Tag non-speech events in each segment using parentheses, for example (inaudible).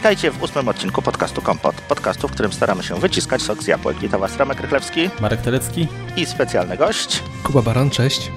Witajcie w ósmym odcinku podcastu Kompot. Podcastu, w którym staramy się wyciskać sok z jabłek. Witam Was Ramek Rychlewski. Marek Telecki. I specjalny gość. Kuba Baran, cześć.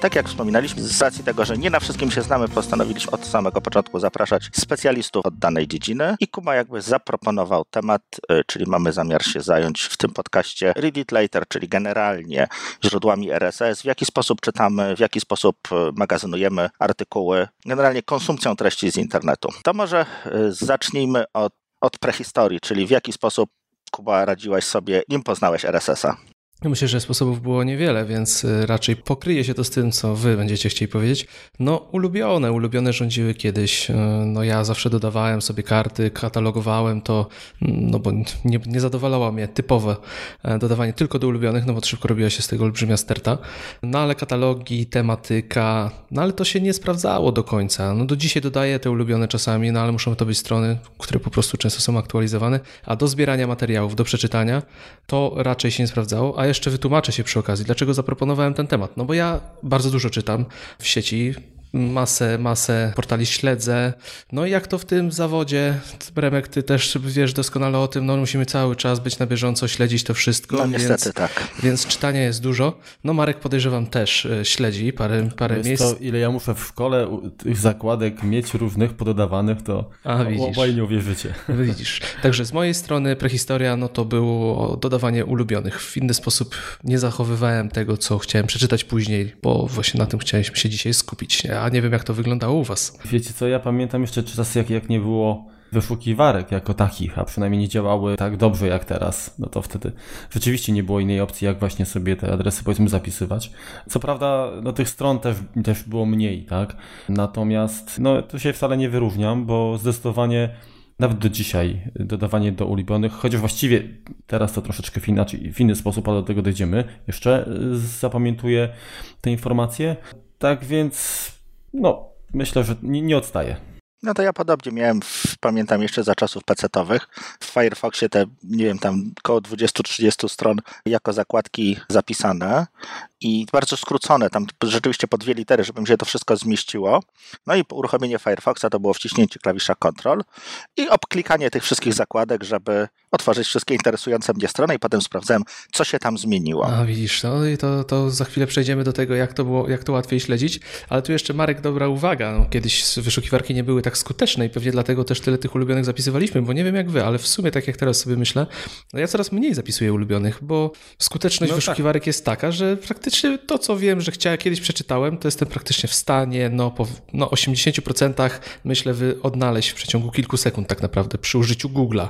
Tak jak wspominaliśmy, z racji tego, że nie na wszystkim się znamy, postanowiliśmy od samego początku zapraszać specjalistów od danej dziedziny i Kuba jakby zaproponował temat, y, czyli mamy zamiar się zająć w tym podcaście Read It Later, czyli generalnie źródłami RSS, w jaki sposób czytamy, w jaki sposób y, magazynujemy artykuły, generalnie konsumpcją treści z internetu. To może y, zacznijmy od, od prehistorii, czyli w jaki sposób Kuba radziłaś sobie, nim poznałeś RSS-a. Myślę, że sposobów było niewiele, więc y, raczej pokryje się to z tym, co wy będziecie chcieli powiedzieć. No, ulubione, ulubione rządziły kiedyś. Y, no, ja zawsze dodawałem sobie karty, katalogowałem to, no bo nie, nie zadowalało mnie typowe e, dodawanie tylko do ulubionych, no bo szybko robiła się z tego olbrzymia sterta. No, ale katalogi, tematyka, no ale to się nie sprawdzało do końca. No, do dzisiaj dodaję te ulubione czasami, no ale muszą to być strony, które po prostu często są aktualizowane, a do zbierania materiałów, do przeczytania, to raczej się nie sprawdzało, a jeszcze wytłumaczę się przy okazji, dlaczego zaproponowałem ten temat. No bo ja bardzo dużo czytam w sieci, masę, masę portali śledzę. No i jak to w tym zawodzie, Bremek, ty też wiesz doskonale o tym, no musimy cały czas być na bieżąco, śledzić to wszystko. No niestety więc, tak. Więc czytania jest dużo. No Marek podejrzewam też e, śledzi parę, parę jest miejsc. To, ile ja muszę w szkole tych zakładek mieć różnych pododawanych, to A, widzisz. obaj nie uwierzycie. (laughs) Widzisz. Także z mojej strony prehistoria, no to było dodawanie ulubionych. W inny sposób nie zachowywałem tego, co chciałem przeczytać później, bo właśnie na tym chcieliśmy się dzisiaj skupić. Nie? A nie wiem jak to wyglądało u was. Wiecie co, ja pamiętam jeszcze czasy, jak, jak nie było wyszukiwarek jako takich, a przynajmniej nie działały tak dobrze jak teraz, no to wtedy rzeczywiście nie było innej opcji, jak właśnie sobie te adresy powiedzmy zapisywać. Co prawda, no tych stron też, też było mniej, tak? Natomiast, no tu się wcale nie wyróżniam, bo zdecydowanie nawet do dzisiaj dodawanie do ulubionych, chociaż właściwie teraz to troszeczkę w, inaczej, w inny sposób, ale do tego dojdziemy. Jeszcze y, zapamiętuję te informacje. Tak więc no, myślę, że nie, nie odstaje. No to ja podobnie miałem, pamiętam jeszcze za czasów PC-owych, w Firefoxie te, nie wiem, tam około 20-30 stron jako zakładki zapisane i bardzo skrócone, tam rzeczywiście po dwie litery, żeby się to wszystko zmieściło. No i uruchomienie Firefoxa to było wciśnięcie klawisza Ctrl i obklikanie tych wszystkich zakładek, żeby otworzyć wszystkie interesujące mnie strony i potem sprawdzałem, co się tam zmieniło. A widzisz, no i to, to za chwilę przejdziemy do tego, jak to było, jak to łatwiej śledzić, ale tu jeszcze Marek, dobra uwaga, no, kiedyś wyszukiwarki nie były tak skuteczne i pewnie dlatego też tyle tych ulubionych zapisywaliśmy, bo nie wiem jak wy, ale w sumie tak jak teraz sobie myślę, no ja coraz mniej zapisuję ulubionych, bo skuteczność no tak. wyszukiwarek tak. jest taka, że praktycznie praktycznie to, co wiem, że chciałem, kiedyś przeczytałem, to jestem praktycznie w stanie no, po no, 80% myślę wy odnaleźć w przeciągu kilku sekund tak naprawdę przy użyciu Google'a.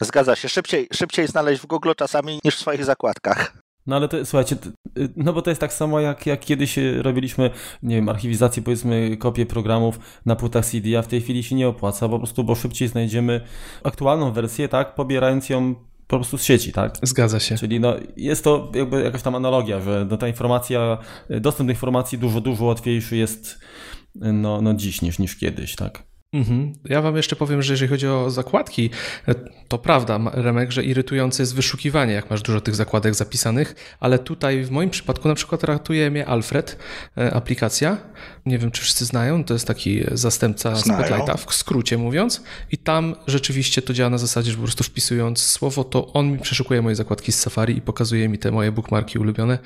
Zgadza się, szybciej, szybciej znaleźć w Google czasami niż w swoich zakładkach. No ale to, słuchajcie, y, no bo to jest tak samo jak, jak kiedyś y, robiliśmy, nie wiem, archiwizację, powiedzmy, kopie programów na płytach CD, a w tej chwili się nie opłaca, po prostu, bo szybciej znajdziemy aktualną wersję, tak, pobierając ją po prostu z sieci, tak? Zgadza się. Czyli no, jest to jakby jakaś tam analogia, że no, ta informacja, dostęp do informacji dużo, dużo łatwiejszy jest no, no dziś niż, niż kiedyś, tak? Mhm. Ja wam jeszcze powiem, że jeżeli chodzi o zakładki, to prawda, Remek, że irytujące jest wyszukiwanie, jak masz dużo tych zakładek zapisanych, ale tutaj w moim przypadku na przykład ratuje mnie Alfred, e, aplikacja. Nie wiem, czy wszyscy znają, to jest taki zastępca Znają. Spotlighta, w skrócie mówiąc. I tam rzeczywiście to działa na zasadzie, że po prostu wpisując słowo, to on mi przeszukuje moje zakładki z Safari i pokazuje mi te moje bookmarki ulubione.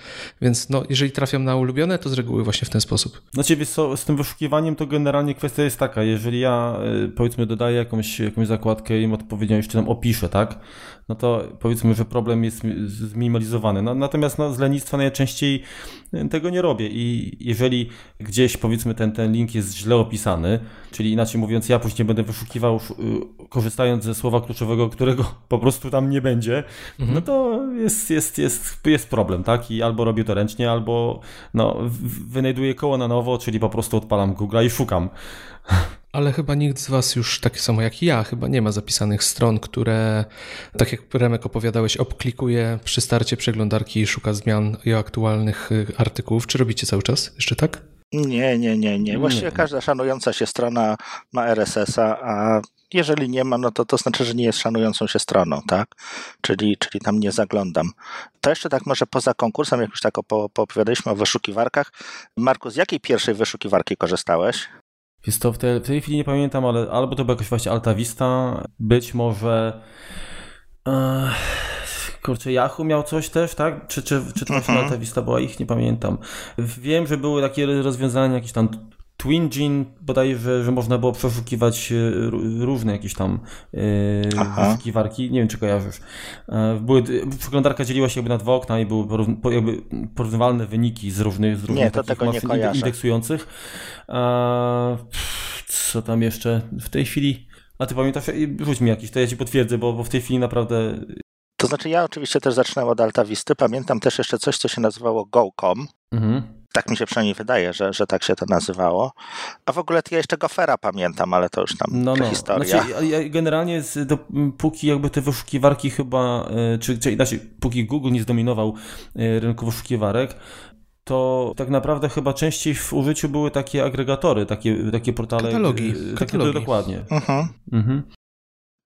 Więc no, jeżeli trafiam na ulubione, to z reguły właśnie w ten sposób. Znaczy, wiesz co, z tym wyszukiwaniem to generalnie kwestia jest taka, jeżeli ja Y, powiedzmy dodaję jakąś, jakąś zakładkę i im odpowiednio jeszcze tam opiszę, tak? No to powiedzmy, że problem jest zminimalizowany. No, natomiast no, z lenistwa najczęściej tego nie robię i jeżeli gdzieś powiedzmy ten, ten link jest źle opisany, czyli inaczej mówiąc, ja później będę wyszukiwał y, korzystając ze słowa kluczowego, którego (laughs) po prostu tam nie będzie, mhm. no to jest, jest, jest, jest problem, tak? I albo robię to ręcznie, albo no, wynajduję koło na nowo, czyli po prostu odpalam Google i szukam. Ale chyba nikt z Was już, tak samo jak ja, chyba nie ma zapisanych stron, które, tak jak Remek opowiadałeś, obklikuje przy starcie przeglądarki i szuka zmian i aktualnych y, artykułów. Czy robicie cały czas jeszcze tak? Nie, nie, nie, nie. Właściwie nie. każda szanująca się strona ma RSS-a, a jeżeli nie ma, no to to znaczy, że nie jest szanującą się stroną, tak? Czyli, czyli tam nie zaglądam. To jeszcze tak może poza konkursem, jak już tak po, poopowiadaliśmy o wyszukiwarkach. Marku, z jakiej pierwszej wyszukiwarki korzystałeś? Więc to w tej, w tej chwili nie pamiętam, ale albo to była jakaś właśnie Alta Vista, być może... E, kurczę, Yahoo miał coś też, tak? Czy, czy, czy to właśnie Mhm. Alta Vista była ich? Nie pamiętam. Wiem, że były takie rozwiązania, jakieś tam TwinGene, bodajże, że można było przeszukiwać e, ró- różne jakieś tam e, wyszukiwarki. Nie wiem, czy kojarzysz. E, Były, przeglądarka dzieliła się jakby na dwa okna i były jakby porównywalne wyniki z różnych, z różnych Nie, to tego nie kojarzę. indeksujących. Co tam jeszcze w tej chwili? A ty pamiętasz? Rzuć mi jakiś, to ja ci potwierdzę, bo, bo w tej chwili naprawdę To znaczy ja oczywiście też zaczynałem od Alta Visty. Pamiętam też jeszcze coś, co się nazywało GoCom. Mhm. Tak mi się przynajmniej wydaje, że, że tak się to nazywało. A w ogóle ja jeszcze Gofera pamiętam, ale to już tam No, no. prehistoria. Znaczy, ja- generalnie z, do, póki jakby te wyszukiwarki chyba, e, czy, czy inaczej, póki Google nie zdominował e, rynku wyszukiwarek, to tak naprawdę chyba częściej w użyciu były takie agregatory, takie, takie portale. Katalogi, e, Takie, katalogi. dokładnie. Mhm. Mhm.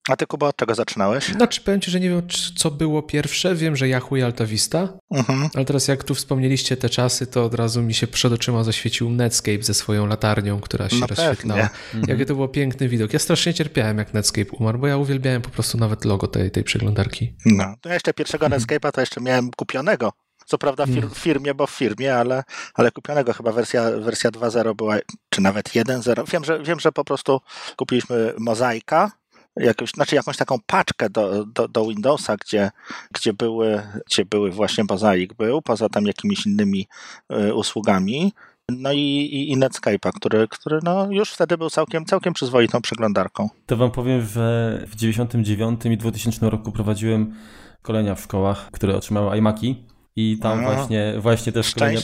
A ty, Kuba, od czego zaczynałeś? Znaczy, powiem ci, że nie wiem, co było pierwsze. Wiem, że Yahoo i Alta Vista, Mhm. ale teraz jak tu wspomnieliście te czasy, to od razu mi się przed oczyma zaświecił Netscape ze swoją latarnią, która się No rozświetlała. pewnie. Jaki to był piękny widok. Ja strasznie cierpiałem, jak Netscape umarł, bo ja uwielbiałem po prostu nawet logo tej, tej przeglądarki. No, to ja jeszcze pierwszego Netscape'a to jeszcze miałem kupionego. Co prawda w fir- w firmie, bo w firmie, ale, ale kupionego chyba wersja, wersja 2.0 była, czy nawet 1.0. Wiem, że, wiem, że po prostu kupiliśmy mozaika, jakąś, znaczy jakąś taką paczkę do, do, do Windowsa, gdzie, gdzie, były, gdzie były właśnie mozaik był, poza tam jakimiś innymi y, usługami. No i, i, i Netscape'a, który, który no już wtedy był całkiem, całkiem przyzwoitą przeglądarką. To wam powiem, że w 99 i 2000 roku prowadziłem szkolenia w szkołach, które otrzymały iMaki. I tam A, właśnie, właśnie te szkolenia,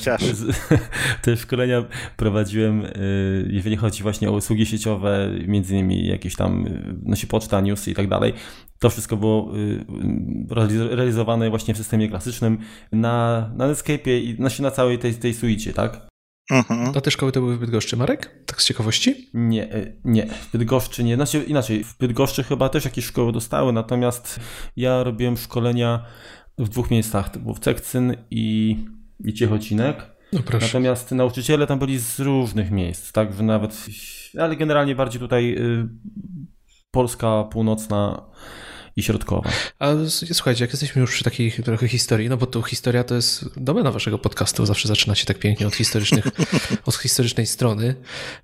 (laughs) te szkolenia prowadziłem, y, jeżeli chodzi właśnie o usługi sieciowe, między innymi jakieś tam y, nosi poczta, newsy i tak dalej. To wszystko było y, realiz- realizowane właśnie w systemie klasycznym na, na Netscape'ie i znaczy na całej tej, tej suicie, tak? Mhm. A te szkoły to były w Bydgoszczy, Marek? Tak z ciekawości? Nie, nie, w Bydgoszczy nie. Znaczy inaczej, w Bydgoszczy chyba też jakieś szkoły dostały, natomiast ja robiłem szkolenia w dwóch miejscach. To było w Cekcyn i, i Ciechocinek. No. Natomiast nauczyciele tam byli z różnych miejsc, tak, że nawet, ale generalnie bardziej tutaj y, Polska północna i środkowa. A słuchajcie, jak jesteśmy już przy takiej trochę historii, no bo tu historia to jest domena waszego podcastu, zawsze zaczynacie tak pięknie od historycznych, (laughs) od historycznej strony,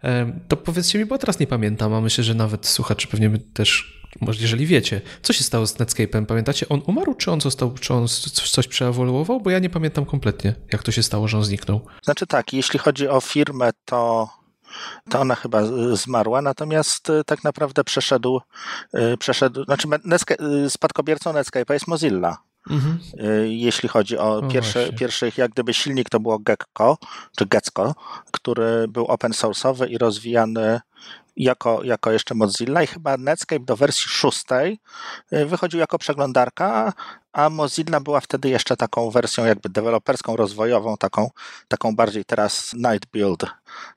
em, to powiedzcie mi, bo teraz nie pamiętam, a myślę, że nawet słuchacze pewnie by też, może jeżeli wiecie, co się stało z Netscape'em, pamiętacie, on umarł, czy on został, czy on coś przeewoluował, bo ja nie pamiętam kompletnie, jak to się stało, że on zniknął. Znaczy tak, jeśli chodzi o firmę, to, to ona chyba zmarła, natomiast y, tak naprawdę przeszedł, y, przeszedł znaczy Netsca- y, spadkobiercą Netscape'a jest Mozilla. Mhm. Jeśli chodzi o O, pierwszy, jak gdyby silnik to było Gecko, czy Gecko, który był open source'owy i rozwijany jako, jako jeszcze Mozilla i chyba Netscape do wersji szóstej y, wychodził jako przeglądarka, a Mozilla była wtedy jeszcze taką wersją jakby deweloperską, rozwojową, taką, taką bardziej teraz night build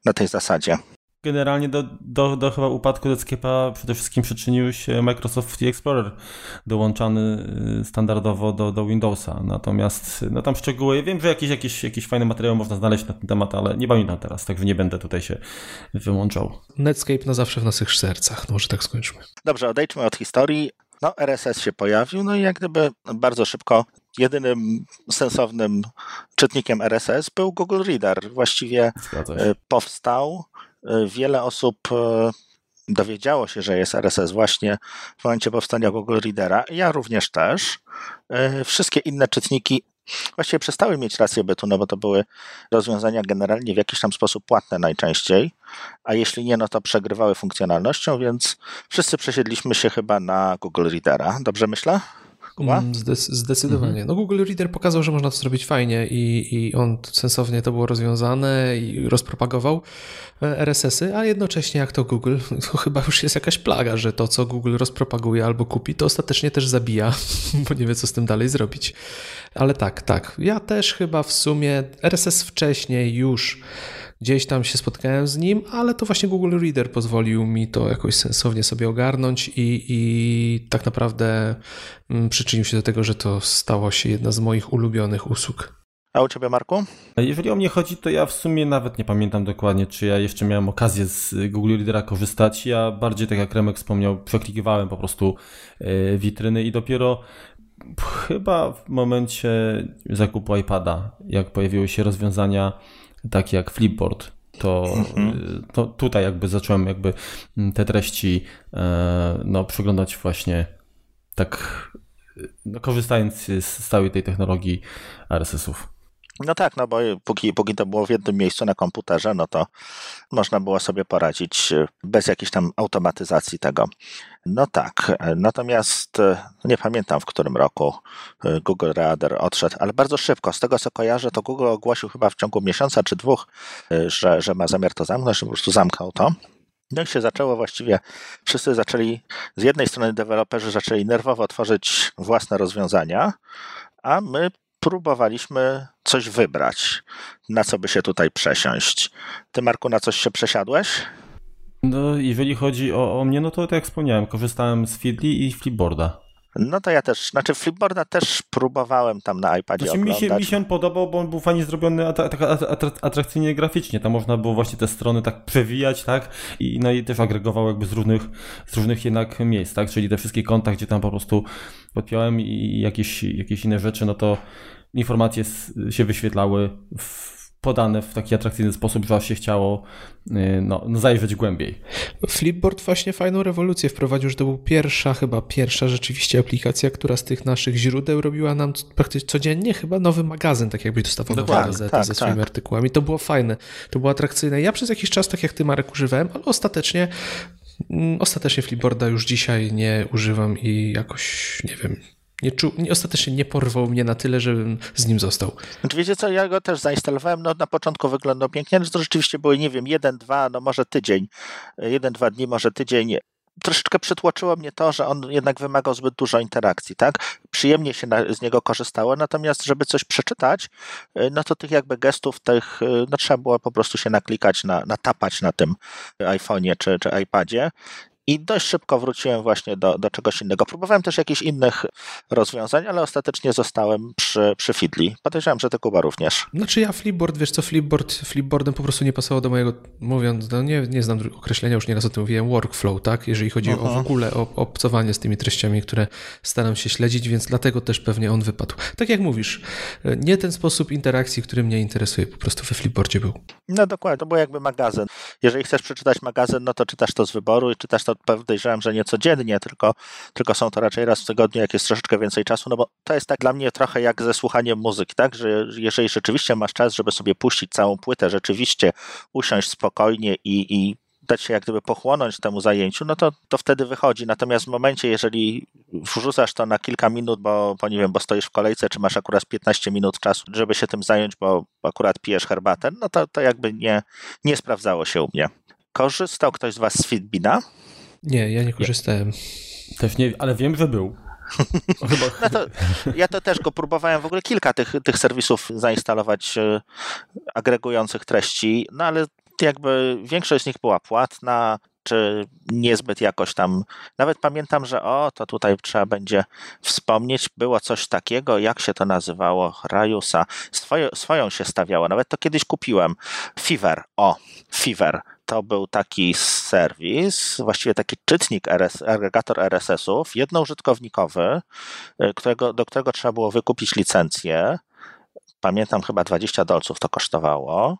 na tej zasadzie. Generalnie do, do, do chyba upadku Netscape'a przede wszystkim przyczynił się Microsoft Explorer dołączany y, standardowo do, do Windowsa. Natomiast no tam szczegóły, wiem, że jakieś, jakieś, jakieś fajne materiały można znaleźć na ten temat, ale nie pamiętam teraz, także nie będę tutaj się wyłączał. Netscape na zawsze w naszych sercach, no może tak skończmy. Dobrze, odejdźmy od historii. No, RSS się pojawił, no i jak gdyby bardzo szybko jedynym sensownym czytnikiem RSS był Google Reader. Właściwie e, powstał. E, Wiele osób e, dowiedziało się, że jest RSS właśnie w momencie powstania Google Readera. Ja również też. E, Wszystkie inne czytniki właściwie przestały mieć rację bytu, no bo to były rozwiązania generalnie w jakiś tam sposób płatne najczęściej, a jeśli nie, no to przegrywały funkcjonalnością, więc wszyscy przesiedliśmy się chyba na Google Readera. Dobrze myślę? Kuba? Mm, Zdec- zdecydowanie. No Google Reader pokazał, że można to zrobić fajnie i, i on sensownie to było rozwiązane i rozpropagował e, RSS-y, a jednocześnie jak to Google, (laughs) to chyba już jest jakaś plaga, że to, co Google rozpropaguje albo kupi, to ostatecznie też zabija, (laughs) bo nie wie, co z tym dalej zrobić. Ale tak, tak. Ja też chyba w sumie RSS wcześniej już gdzieś tam się spotkałem z nim, ale to właśnie Google Reader pozwolił mi to jakoś sensownie sobie ogarnąć i, i tak naprawdę mm, przyczynił się do tego, że to stało się jedna z moich ulubionych usług. A u ciebie, Marku? Jeżeli o mnie chodzi, to ja w sumie nawet nie pamiętam dokładnie, czy ja jeszcze miałem okazję z Google Readera korzystać. Ja bardziej, tak jak Remek wspomniał, przeklikiwałem po prostu e, witryny i dopiero chyba w momencie zakupu iPada, jak pojawiły się rozwiązania takie jak Flipboard, to, mhm. to tutaj jakby zacząłem jakby te treści e, no, przeglądać właśnie tak no, korzystając z całej tej technologii RSS-ów. No tak, no bo póki, póki to było w jednym miejscu na komputerze, no to można było sobie poradzić e, bez jakiejś tam automatyzacji tego. No tak, e, natomiast e, nie pamiętam w którym roku Google Reader odszedł, ale bardzo szybko. Z tego co kojarzę, to Google ogłosił chyba w ciągu miesiąca czy dwóch, że, że ma zamiar to zamknąć, że po prostu zamknął to. No i się zaczęło właściwie, wszyscy zaczęli, z jednej strony deweloperzy zaczęli nerwowo tworzyć własne rozwiązania, a my próbowaliśmy coś wybrać, na co by się tutaj przesiąść. Ty, Marku, na coś się przesiadłeś? No, jeżeli chodzi o, o mnie, no to tak jak wspomniałem, korzystałem z Feedly i Flipboarda. No to ja też, znaczy Flipboarda też próbowałem tam na iPadzie znaczy, mi się, mi się on podobał, bo on był fajnie zrobiony, tak atrakcyjnie graficznie. Tam można było właśnie te strony tak przewijać, tak? I, no i też agregował jakby z różnych, z różnych jednak miejsc, tak? Czyli te wszystkie konta, gdzie tam po prostu podpiąłem i jakieś, jakieś inne rzeczy, no to informacje się wyświetlały w podane w taki atrakcyjny sposób, że aż się chciało y, no, no, zajrzeć głębiej. Flipboard właśnie fajną rewolucję wprowadził, że to był pierwsza, chyba pierwsza rzeczywiście aplikacja, która z tych naszych źródeł robiła nam praktycznie codziennie chyba nowy magazyn, tak jakbyś dostawał nową tak, gazetę tak, ze swoimi tak. artykułami. To było fajne, to było atrakcyjne. Ja przez jakiś czas, tak jak ty Marek, używałem, ale ostatecznie mm, Ostatecznie Flipboarda już dzisiaj nie używam i jakoś, nie wiem, nie czu, nie, ostatecznie nie porwał mnie na tyle, żebym z nim został. Znaczy, wiecie co, ja go też zainstalowałem, no na początku wyglądał pięknie, ale to rzeczywiście były, nie wiem, jeden, dwa, no może tydzień, jeden, dwa dni, może tydzień. Troszeczkę przytłoczyło mnie to, że on jednak wymagał zbyt dużo interakcji, tak? Przyjemnie się na, z niego korzystało, natomiast żeby coś przeczytać, no to tych jakby gestów, tych, no trzeba było po prostu się naklikać, na, natapać na tym iPhone'ie czy, czy iPadzie i dość szybko wróciłem właśnie do, do czegoś innego. Próbowałem też jakichś innych rozwiązań, ale ostatecznie zostałem przy, przy Fidli. Podejrzewam, że ty Kuba również. Znaczy ja Flipboard, wiesz co, Flipboard, Flipboardem po prostu nie pasowało do mojego, mówiąc, no nie, nie znam określenia, już nieraz o tym mówiłem, workflow, tak? Jeżeli chodzi o w ogóle o obcowanie z tymi treściami, które staram się śledzić, więc dlatego też pewnie on wypadł. Tak jak mówisz, nie ten sposób interakcji, który mnie interesuje, po prostu we Flipboardzie był. No dokładnie, to był jakby magazyn. Jeżeli chcesz przeczytać magazyn, no to czytasz to z wyboru i czytasz to podejrzewam, że nie codziennie, tylko, tylko są to raczej raz w tygodniu, jak jest troszeczkę więcej czasu, no bo to jest tak dla mnie trochę jak ze słuchaniem muzyki, tak, że jeżeli rzeczywiście masz czas, żeby sobie puścić całą płytę, rzeczywiście usiąść spokojnie i, i dać się jak gdyby pochłonąć temu zajęciu, no to, to wtedy wychodzi. Natomiast w momencie, jeżeli wrzucasz to na kilka minut, bo, bo nie wiem, bo stoisz w kolejce, czy masz akurat 15 minut czasu, żeby się tym zająć, bo akurat pijesz herbatę, no to, to jakby nie, nie sprawdzało się u mnie. Korzystał ktoś z Was z Fitbina? Nie, ja nie korzystałem. Też nie, ale wiem, że był. (laughs) No to, ja to też go próbowałem w ogóle kilka tych, tych serwisów zainstalować e, agregujących treści, no ale jakby większość z nich była płatna, czy niezbyt jakoś tam. Nawet pamiętam, że o, to tutaj trzeba będzie wspomnieć, było coś takiego, jak się to nazywało, Rajusa. Swoje, swoją się stawiało, nawet to kiedyś kupiłem. Fever, o, Fever to był taki serwis, właściwie taki czytnik RS, agregator RSS-ów, jednoużytkownikowy, y, którego, do którego trzeba było wykupić licencję. Pamiętam, chyba 20 dolców to kosztowało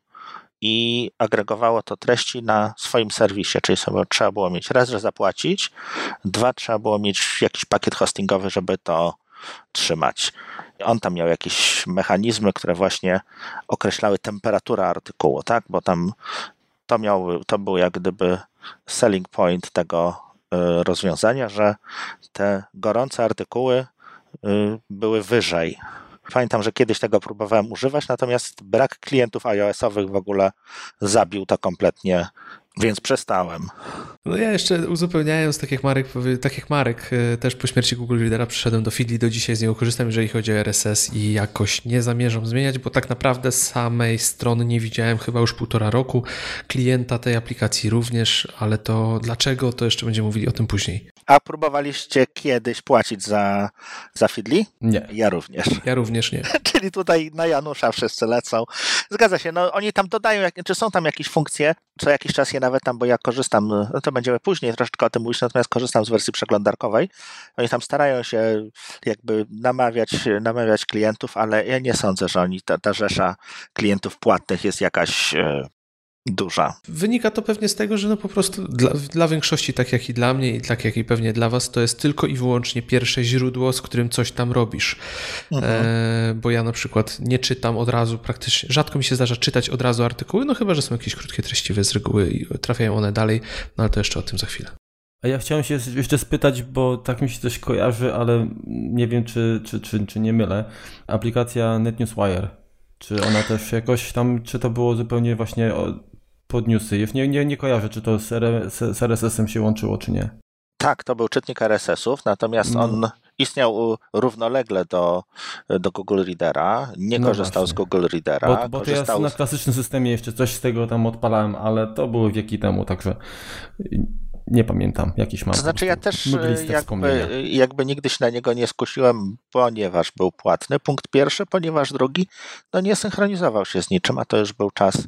i agregowało to treści na swoim serwisie, czyli sobie trzeba było mieć raz, że zapłacić, dwa, trzeba było mieć jakiś pakiet hostingowy, żeby to trzymać. On tam miał jakieś mechanizmy, które właśnie określały temperaturę artykułu, tak? Bo tam to, miał, to był jak gdyby selling point tego y, rozwiązania, że te gorące artykuły y, były wyżej. Pamiętam, że kiedyś tego próbowałem używać, natomiast brak klientów iOS-owych w ogóle zabił to kompletnie więc przestałem. No ja jeszcze uzupełniając, tak jak Marek, tak jak Marek e, też po śmierci Google Readera przyszedłem do Feedly, do dzisiaj z niego korzystam, jeżeli chodzi o RSS i jakoś nie zamierzam zmieniać, bo tak naprawdę samej strony nie widziałem chyba już półtora roku, klienta tej aplikacji również, ale to dlaczego, to jeszcze będziemy mówili o tym później. A próbowaliście kiedyś płacić za, za Fidli? Nie. Ja również. Ja również nie. (laughs) Czyli tutaj na Janusza wszyscy lecą. Zgadza się, no oni tam dodają, jak, czy są tam jakieś funkcje, co jakiś czas je nawet tam, bo ja korzystam, no to będziemy później troszeczkę o tym mówić, natomiast korzystam z wersji przeglądarkowej. Oni tam starają się jakby namawiać, namawiać klientów, ale ja nie sądzę, że oni, ta, ta rzesza klientów płatnych jest jakaś e, duża. Wynika to pewnie z tego, że no po prostu dla, dla, większości, tak jak i dla mnie i tak jak i pewnie dla was, to jest tylko i wyłącznie pierwsze źródło, z którym coś tam robisz. Mhm. E, bo ja na przykład nie czytam od razu praktycznie, rzadko mi się zdarza czytać od razu artykuły, no chyba, że są jakieś krótkie, treściwe z reguły i trafiają one dalej, no ale to jeszcze o tym za chwilę. A ja chciałem się jeszcze spytać, bo tak mi się coś kojarzy, ale nie wiem, czy, czy, czy, czy nie mylę. Aplikacja NetNewsWire, czy ona też jakoś tam, czy to było zupełnie właśnie pod newsy? Nie, nie, nie kojarzę, czy to z, z RSS-em się łączyło, czy nie. Tak, to był czytnik RSS-ów, natomiast no. on istniał równolegle do, do Google Readera, nie no korzystał właśnie. z Google Readera. Bo, bo to ja na klasycznym systemie jeszcze coś z tego tam odpalałem, ale to były wieki temu, także nie pamiętam, jakiś mam. To znaczy ja też jakby, jakby nigdy się na niego nie skusiłem, ponieważ był płatny, punkt pierwszy, ponieważ drugi, no nie synchronizował się z niczym, a to już był czas,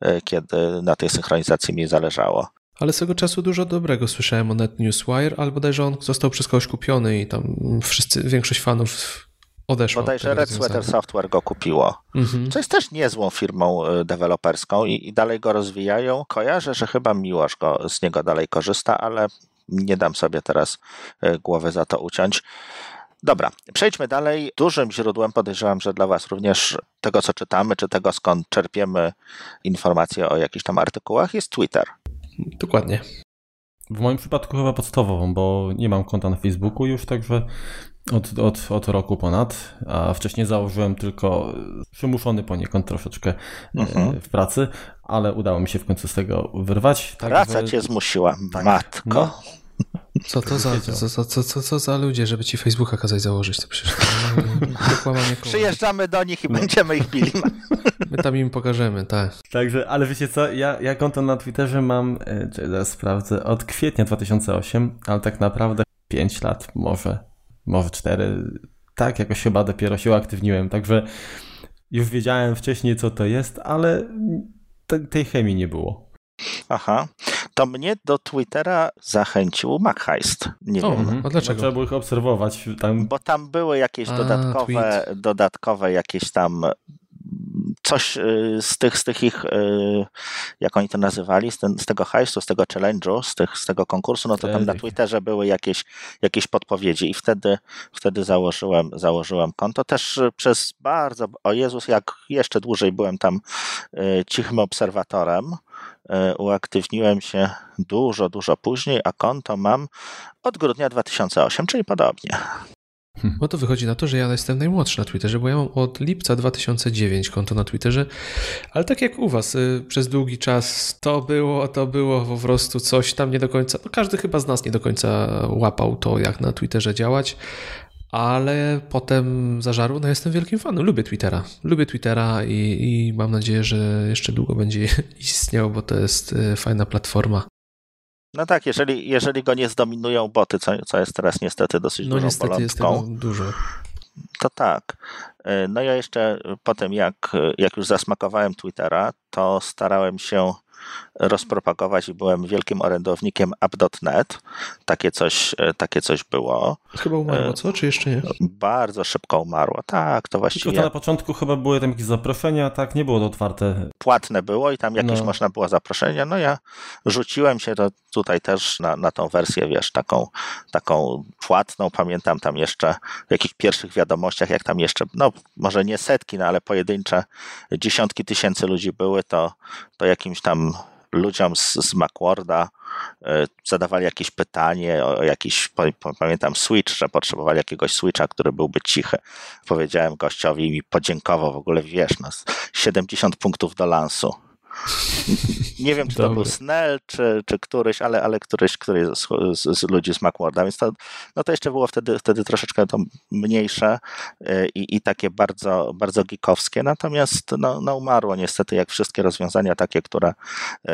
e, kiedy na tej synchronizacji mi zależało. Ale swego czasu dużo dobrego słyszałem o NetNewsWire, albo bodajże on został przez kogoś kupiony i tam wszyscy, większość fanów odeszło. Bodajże Red Sweater Software go kupiło, mhm. co jest też niezłą firmą e, deweloperską i, i, dalej go rozwijają. Kojarzę, że chyba Miłosz go, z niego dalej korzysta, ale nie dam sobie teraz e, głowy za to uciąć. Dobra, przejdźmy dalej. Dużym źródłem, podejrzewam, że dla Was również tego, co czytamy, czy tego, skąd czerpiemy informacje o jakichś tam artykułach, jest Twitter. Dokładnie. W moim przypadku chyba podstawową, bo nie mam konta na Facebooku już, także od, od, od roku ponad, a wcześniej założyłem tylko przymuszony poniekąd troszeczkę e, mhm. w pracy, ale udało mi się w końcu z tego wyrwać. Tak Praca cię zmusiła, tak. matko. No. (laughs) Co to za, co, co, co, co, co za ludzie, żeby ci Facebooka kazać założyć? To przecież to Przyjeżdżamy do nich i no. będziemy ich bili. (laughs) My tam im pokażemy, tak. Także, ale wiecie co, ja, ja konto na Twitterze mam, e, czy zaraz sprawdzę, od kwietnia 2008, ale tak naprawdę 5 lat może może cztery. Tak, jakoś chyba dopiero się uaktywniłem, także już wiedziałem wcześniej, co to jest, ale te, tej chemii nie było. Aha, to mnie do Twittera zachęcił MacHeist. Nie o, wiem. Mhm. A dlaczego? Trzeba było ich obserwować. Tam... Bo tam były jakieś A, dodatkowe, dodatkowe jakieś tam coś y, z tych, z tych ich, y, jak oni to nazywali, z, ten, z tego hajsu, z tego challenge'u, z, tych, z tego konkursu, no to tam na Twitterze były jakieś, jakieś podpowiedzi i wtedy, wtedy założyłem, założyłem konto. Też przez bardzo, o Jezus, jak jeszcze dłużej byłem tam y, cichym obserwatorem, uaktywniłem się dużo, dużo później, a konto mam od grudnia 2008, czyli podobnie. No to wychodzi na to, że ja jestem najmłodszy na Twitterze, bo ja mam od lipca 2009 konto na Twitterze, ale tak jak u was, y, przez długi czas to było, to było po prostu coś tam nie do końca, no każdy chyba z nas nie do końca łapał to, jak na Twitterze działać, ale potem zażarło, no jestem wielkim fanem, lubię Twittera, lubię Twittera i, i mam nadzieję, że jeszcze długo będzie (laughs) istniał, bo to jest y, fajna platforma. No tak, jeżeli, jeżeli go nie zdominują boty, co, co jest teraz niestety dosyć no dużą niestety bolączką. Jest dużo. To tak. E, no ja jeszcze potem, jak, jak już zasmakowałem Twittera, to starałem się rozpropagować i byłem wielkim orędownikiem app.net. Takie coś, e, takie coś było. Chyba umarło, co? Czy jeszcze nie? Bardzo szybko umarło. Tak, to właściwie... Tylko to na początku chyba były tam jakieś zaproszenia, tak? Nie było to otwarte. Płatne było i tam jakieś no. można było zaproszenia. No ja rzuciłem się to tutaj też na, na tą wersję, wiesz, taką, taką płatną. Pamiętam tam jeszcze w jakichś pierwszych wiadomościach, jak tam jeszcze, no może nie setki, no ale pojedyncze dziesiątki tysięcy ludzi były, to, to jakimś tam ludziom z, z Macworda e, zadawali jakieś pytanie o jakiś, pamiętam Switch, że potrzebowali jakiegoś Switcha, który byłby cichy. Powiedziałem gościowi i mi podziękował w ogóle, wiesz, no, 70 punktów do lansu. Nie wiem, czy to był Snell, czy, czy któryś, ale, ale któryś, któryś z, z, z ludzi z Macworda, więc to, no to jeszcze było wtedy, wtedy troszeczkę to mniejsze y, i, i takie bardzo, bardzo geekowskie, natomiast no, no umarło niestety jak wszystkie rozwiązania takie, które y,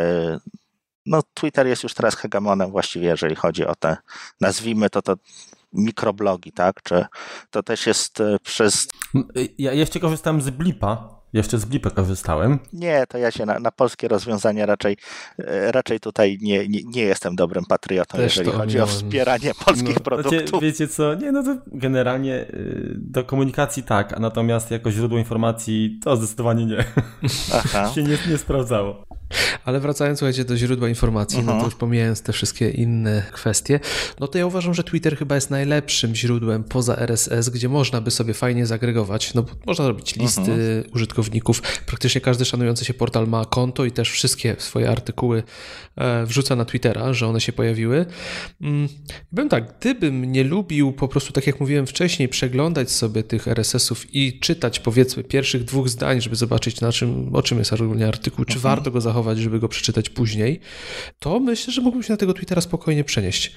no Twitter jest już teraz hegemonem właściwie, jeżeli chodzi o te, nazwijmy to, to mikroblogi, tak? Czy to też jest e, przez... Ja jeszcze korzystałem z Blipa, jeszcze z Blipa korzystałem. Nie, to ja się na, na polskie rozwiązania raczej, e, raczej tutaj nie, nie, nie jestem dobrym patriotą, Też jeżeli chodzi o wspieranie polskich no, produktów. Wiecie, wiecie co, nie, no to generalnie y, do komunikacji tak, a natomiast jako źródło informacji to zdecydowanie nie. Aha. (laughs) się nie, nie sprawdzało. Ale wracając, słuchajcie, do źródła informacji, no to Mhm. już pomijając te wszystkie inne kwestie, no to ja uważam, że Twitter chyba jest najlepszym źródłem poza RSS, gdzie można by sobie fajnie zagregować, no bo można robić listy Mhm. użytkowników. Praktycznie każdy szanujący się portal ma konto i też wszystkie swoje artykuły e, wrzuca na Twittera, że one się pojawiły. Mm, Powiem tak, gdybym nie lubił po prostu, tak jak mówiłem wcześniej, przeglądać sobie tych RSS-ów i czytać powiedzmy pierwszych dwóch zdań, żeby zobaczyć na czym, o czym jest ogólnie artykuł, czy warto go zachować, żeby go przeczytać później, to myślę, że mógłbym się na tego Twittera spokojnie przenieść.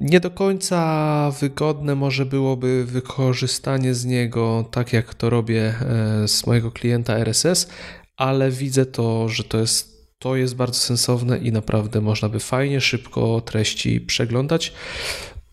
Nie do końca wygodne może byłoby wykorzystanie z niego, tak jak to robię e, z mojego klienta RSS, ale widzę to, że to jest to jest bardzo sensowne i naprawdę można by fajnie, szybko treści przeglądać.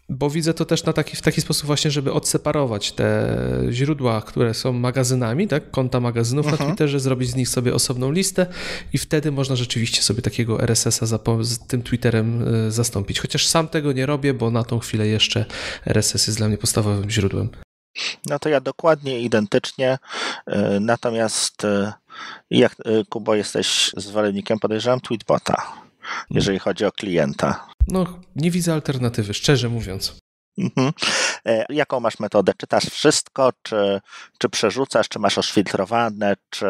Bo widzę to też na taki, w taki sposób właśnie, żeby odseparować te źródła, które są magazynami, tak, konta magazynów na Twitterze, zrobić z nich sobie osobną listę i wtedy można rzeczywiście sobie takiego RSS-a z tym Twitterem y, zastąpić. Chociaż sam tego nie robię, bo na tą chwilę jeszcze RSS jest dla mnie podstawowym źródłem. No to ja dokładnie, identycznie. e, Natomiast e, jak Kubo jesteś zwolennikiem, podejrzewam, Tweetbota, jeżeli chodzi o klienta. No, nie widzę alternatywy, szczerze mówiąc. Mhm. E, Jaką masz metodę? Czytasz wszystko, czy, czy przerzucasz, czy masz oszfiltrowane, czy,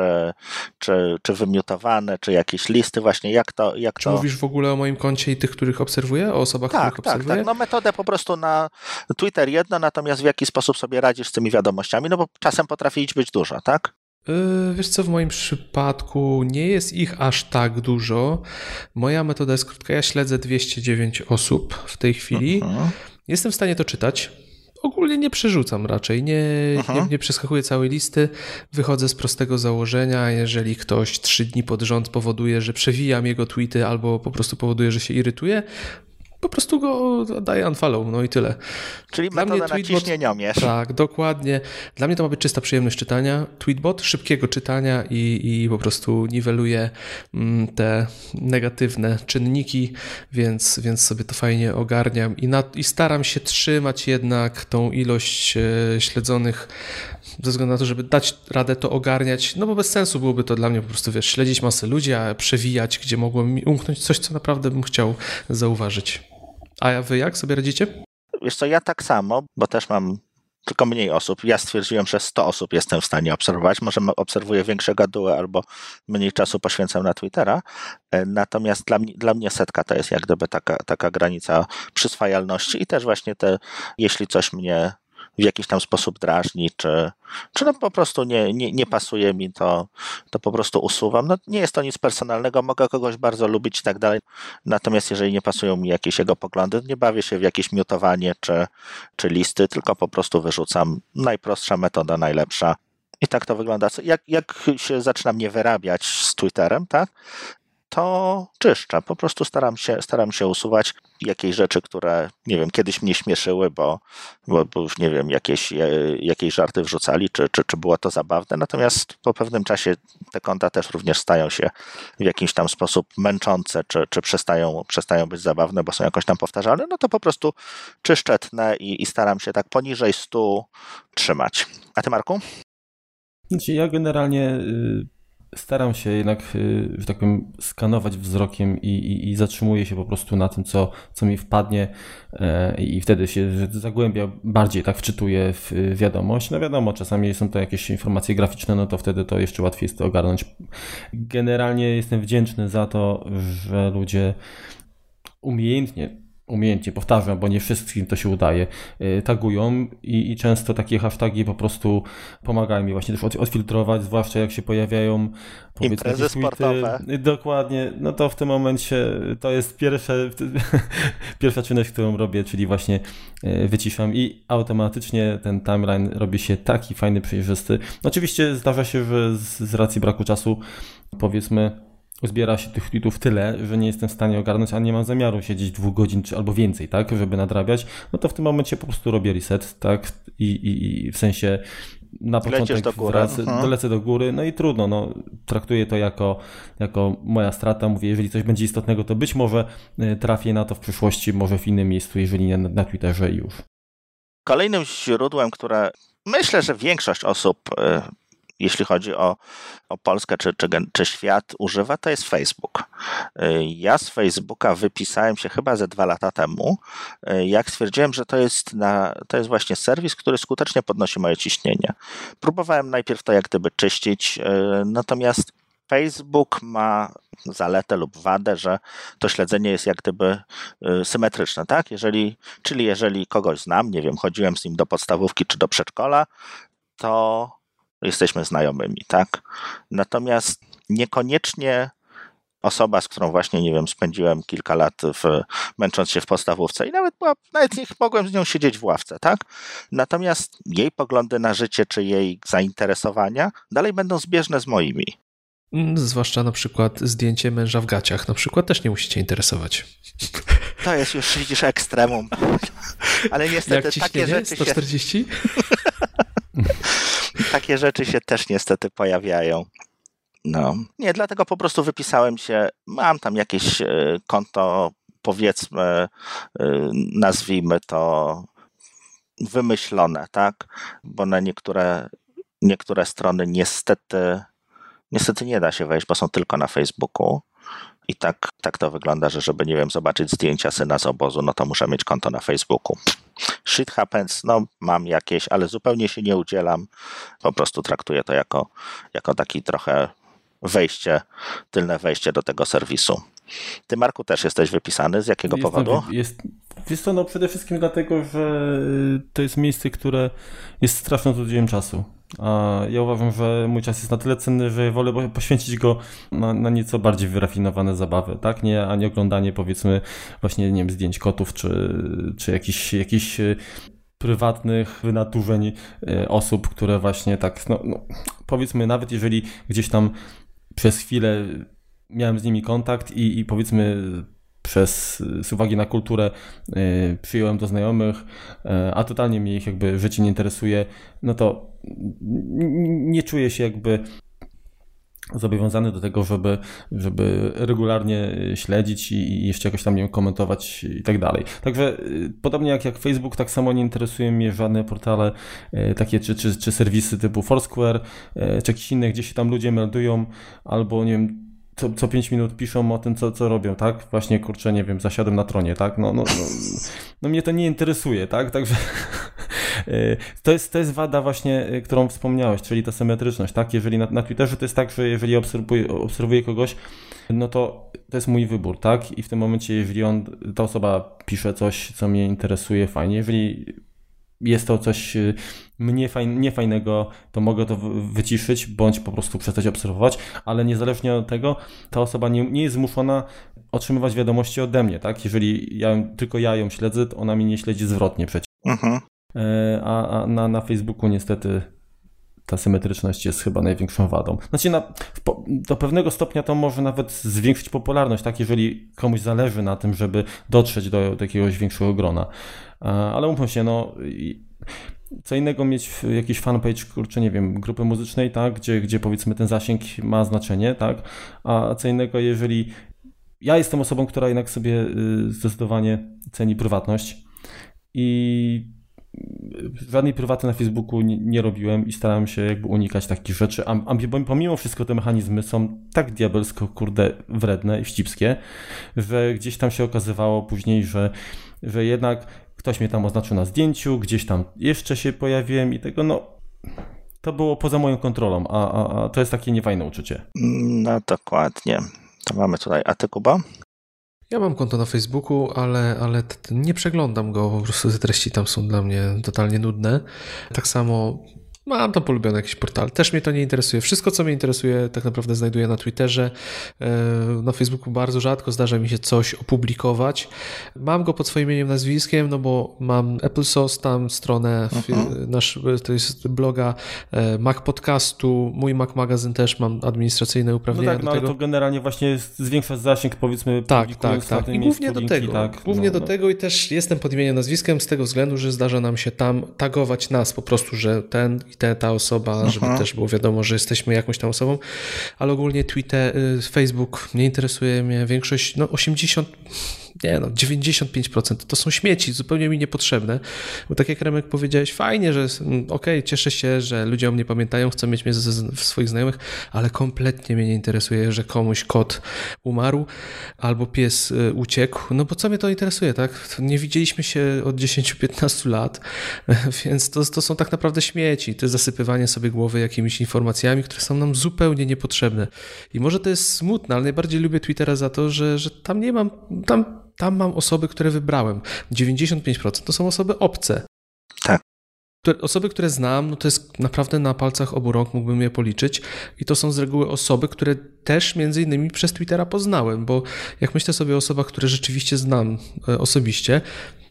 czy, czy wymiutowane, czy jakieś listy właśnie? Jak to? Jak Czy to... mówisz w ogóle o moim koncie i tych, których obserwuję? O osobach, Tak, których tak, obserwuję? tak. No metodę po prostu na Twitter jedno, natomiast w jaki sposób sobie radzisz z tymi wiadomościami? No bo czasem potrafi ich być dużo, tak? Yy, Wiesz co, w moim przypadku nie jest ich aż tak dużo. Moja metoda jest krótka. Ja śledzę 209 osób w tej chwili. Mhm. Jestem w stanie to czytać. Ogólnie nie przerzucam raczej, nie, nie, nie przeskakuję całej listy. Wychodzę z prostego założenia, jeżeli ktoś trzy dni pod rząd powoduje, że przewijam jego tweety albo po prostu powoduje, że się irytuje, po prostu go daję unfollow, no i tyle. Czyli Dla metoda naciśnieniomierz. Tak, dokładnie. Dla mnie to ma być czysta przyjemność czytania. Tweetbot, szybkiego czytania i, i po prostu niweluje mm, te negatywne czynniki, więc, więc sobie to fajnie ogarniam i, na, i staram się trzymać jednak tą ilość e, śledzonych ze względu na to, żeby dać radę to ogarniać, no bo bez sensu byłoby to dla mnie po prostu, wiesz, śledzić masę ludzi, a przewijać, gdzie mogło mi umknąć coś, co naprawdę bym chciał zauważyć. A wy jak sobie radzicie? Wiesz co, ja tak samo, bo też mam tylko mniej osób. Ja stwierdziłem, że 100 osób jestem w stanie obserwować. Może obserwuję większe gaduły albo mniej czasu poświęcam na Twittera. E, Natomiast dla mnie, dla mnie setka to jest jak gdyby taka, taka granica przyswajalności i też właśnie te, jeśli coś mnie w jakiś tam sposób drażni, czy, czy no po prostu nie, nie, nie pasuje mi, to, to po prostu usuwam. No, nie jest to nic personalnego, mogę kogoś bardzo lubić i tak dalej. Natomiast jeżeli nie pasują mi jakieś jego poglądy, nie bawię się w jakieś miutowanie czy, czy listy, tylko po prostu wyrzucam. Najprostsza metoda, najlepsza. I tak to wygląda. Jak, jak się zaczynam nie wyrabiać z Twitterem, tak? To czyszczę. Po prostu staram się, staram się usuwać jakieś rzeczy, które, nie wiem, kiedyś mnie śmieszyły, bo, bo, bo już nie wiem, jakieś, e, jakieś żarty wrzucali, czy, czy, czy było to zabawne. Natomiast po pewnym czasie te konta też również stają się w jakiś tam sposób męczące, czy, czy przestają, przestają być zabawne, bo są jakoś tam powtarzalne, no to po prostu czyszczę, tnę i, i staram się tak poniżej 100 trzymać. A ty, Marku? Znaczy, ja generalnie y, staram się jednak, y, że tak powiem, skanować wzrokiem i, i, i zatrzymuję się po prostu na tym, co, co mi wpadnie e, i wtedy się zagłębia bardziej, tak wczytuję w y, wiadomość. No wiadomo, czasami są to jakieś informacje graficzne, no to wtedy to jeszcze łatwiej jest to ogarnąć. Generalnie jestem wdzięczny za to, że ludzie umiejętnie umiejętnie, powtarzam, bo nie wszystkim to się udaje, y, tagują i, i często takie hasztagi po prostu pomagają mi właśnie też od, odfiltrować, zwłaszcza jak się pojawiają powiedzmy Imprezy jakieś sportowe. Dokładnie, no to w tym momencie to jest pierwsze, (laughs) pierwsza czynność, którą robię, czyli właśnie y, wyciszam i automatycznie ten timeline robi się taki fajny, przejrzysty. Oczywiście zdarza się, że z, z racji braku czasu powiedzmy zbiera się tych tweetów tyle, że nie jestem w stanie ogarnąć, a nie mam zamiaru siedzieć dwóch godzin czy albo więcej, tak, żeby nadrabiać, no to w tym momencie po prostu robię reset, tak, i, i, i w sensie na początek do góry. wracę, Mhm. dolecę do góry, no i trudno, no, traktuję to jako, jako moja strata, mówię, jeżeli coś będzie istotnego, to być może y, trafię na to w przyszłości, może w innym miejscu, jeżeli nie na, na Twitterze i już. Kolejnym źródłem, które myślę, że większość osób, y, jeśli chodzi o, o Polskę czy, czy, czy świat, używa, to jest Facebook. Y, Ja z Facebooka wypisałem się chyba ze dwa lata temu, y, jak stwierdziłem, że to jest, na, to jest właśnie serwis, który skutecznie podnosi moje ciśnienie. Próbowałem najpierw to jak gdyby czyścić, y, natomiast Facebook ma zaletę lub wadę, że to śledzenie jest jak gdyby symetryczne, tak? Jeżeli, czyli jeżeli kogoś znam, nie wiem, chodziłem z nim do podstawówki czy do przedszkola, to jesteśmy znajomymi, tak? Natomiast niekoniecznie osoba, z którą właśnie, nie wiem, spędziłem kilka lat w, męcząc się w podstawówce i nawet, była, nawet nie mogłem z nią siedzieć w ławce, tak? Natomiast jej poglądy na życie czy jej zainteresowania dalej będą zbieżne z moimi. Mm, Zwłaszcza na przykład zdjęcie męża w gaciach, na przykład też nie musicie interesować. (laughs) To jest już, widzisz, ekstremum. (laughs) Ale niestety Jak takie rzeczy, się, 140? (laughs) takie rzeczy się też niestety pojawiają. No. Nie, dlatego po prostu wypisałem się, mam tam jakieś e, konto, powiedzmy, e, nazwijmy to wymyślone, tak? Bo na niektóre, niektóre strony niestety, niestety nie da się wejść, bo są tylko na Facebooku. I tak, tak to wygląda, że żeby, nie wiem, zobaczyć zdjęcia syna z obozu, no to muszę mieć konto na Facebooku. Shit happens, no mam jakieś, ale zupełnie się nie udzielam. Po prostu traktuję to jako, jako taki trochę wejście, tylne wejście do tego serwisu. Ty, Marku, też jesteś wypisany. Z jakiego Jestem powodu? wy- Jest, jest to no przede wszystkim dlatego, że to jest miejsce, które jest straszną zużyciem czasu. Ja uważam, że mój czas jest na tyle cenny, że wolę po- poświęcić go na, na nieco bardziej wyrafinowane zabawy, tak? Nie, a nie oglądanie powiedzmy właśnie, nie wiem, zdjęć kotów, czy, czy jakichś, jakichś e, prywatnych wynaturzeń e, osób, które właśnie tak, no, no powiedzmy, nawet jeżeli gdzieś tam przez chwilę miałem z nimi kontakt i, i powiedzmy przez, z uwagi na kulturę y, przyjąłem do znajomych, y, a totalnie mnie ich jakby życie nie interesuje, no to nie czuję się jakby zobowiązany do tego, żeby, żeby regularnie śledzić i jeszcze jakoś tam nie komentować i tak dalej. Także y, podobnie jak, jak Facebook, tak samo nie interesują mnie żadne portale y, takie czy, czy, czy serwisy typu Foursquare, y, czy jakieś inne, gdzie się tam ludzie meldują albo nie wiem, co, co 5 minut piszą o tym, co, co robią, tak? Właśnie, kurczę, nie wiem, zasiadłem na tronie, tak? No, no, no, no mnie to nie interesuje, tak? Także (laughs) to jest, to jest wada właśnie, y, którą wspomniałeś, czyli ta symetryczność, tak? Jeżeli na, na Twitterze to jest tak, że jeżeli obserwuję, obserwuję kogoś, no to to jest mój wybór, tak? I w tym momencie, jeżeli on, ta osoba pisze coś, co mnie interesuje, fajnie. Jeżeli jest to coś y, mnie fajn, niefajnego, to mogę to wy- wyciszyć, bądź po prostu przestać obserwować, ale niezależnie od tego, ta osoba nie, nie jest zmuszona otrzymywać wiadomości ode mnie, tak? Jeżeli ja, tylko ja ją śledzę, to ona mnie nie śledzi zwrotnie przecież. Mhm. E, A, a na, na Facebooku niestety ta symetryczność jest chyba największą wadą. Znaczy, na, po, do pewnego stopnia to może nawet zwiększyć popularność, tak? Jeżeli komuś zależy na tym, żeby dotrzeć do, do jakiegoś większego grona. A, Ale umówmy się, no. Co innego mieć jakiś fanpage, kurczę, nie wiem, grupy muzycznej, tak? Gdzie, gdzie powiedzmy ten zasięg ma znaczenie, tak? A co innego, jeżeli ja jestem osobą, która jednak sobie y, zdecydowanie ceni prywatność i żadnej prywaty na Facebooku nie, nie robiłem i starałem się jakby unikać takich rzeczy, a, a pomimo wszystko te mechanizmy są tak diabelsko, kurde, wredne i wścibskie, że gdzieś tam się okazywało później, że, że jednak ktoś mnie tam oznaczył na zdjęciu, gdzieś tam jeszcze się pojawiłem i tego, no to było poza moją kontrolą, a, a, a to jest takie niefajne uczucie. No dokładnie. To mamy tutaj. A ty, Kuba? Ja mam konto na Facebooku, ale, ale nie przeglądam go, po prostu te treści tam są dla mnie totalnie nudne. Tak samo Mam tam polubione jakiś portal. Też mnie to nie interesuje. Wszystko, co mnie interesuje, tak naprawdę znajduję na Twitterze. E, na Facebooku bardzo rzadko zdarza mi się coś opublikować. Mam go pod swoim imieniem, nazwiskiem, no bo mam Apple Sauce, tam stronę, mhm. nasz, to jest bloga e, Mac Podcastu, mój Mac Magazyn też mam administracyjne uprawnienia no tak, no, ale to generalnie właśnie zwiększa zasięg, powiedzmy, tak, tak, tak. I głównie do tego. Tak, głównie no, do no. tego i też jestem pod imieniem, nazwiskiem z tego względu, że zdarza nam się tam tagować nas po prostu, że ten te, ta osoba, Aha. żeby też było wiadomo, że jesteśmy jakąś tam osobą, ale ogólnie Twitter, y, Facebook nie interesuje mnie, większość, no 80 nie no, 95% to są śmieci, zupełnie mi niepotrzebne. Bo tak jak Remek powiedziałeś, fajnie, że okej, okay, cieszę się, że ludzie o mnie pamiętają, chcą mieć mnie w swoich znajomych, ale kompletnie mnie nie interesuje, że komuś kot umarł albo pies y, uciekł. No bo co mnie to interesuje, tak? Nie widzieliśmy się od 10-15 lat, (laughs) więc to, to są tak naprawdę śmieci. To jest zasypywanie sobie głowy jakimiś informacjami, które są nam zupełnie niepotrzebne. I może to jest smutne, ale najbardziej lubię Twittera za to, że, że tam nie mam, tam tam mam osoby, które wybrałem. 95% to są osoby obce. Tak. Osoby, które znam, no to jest naprawdę na palcach obu rąk mógłbym je policzyć i to są z reguły osoby, które też między innymi przez Twittera poznałem, bo jak myślę sobie o osobach, które rzeczywiście znam e, osobiście,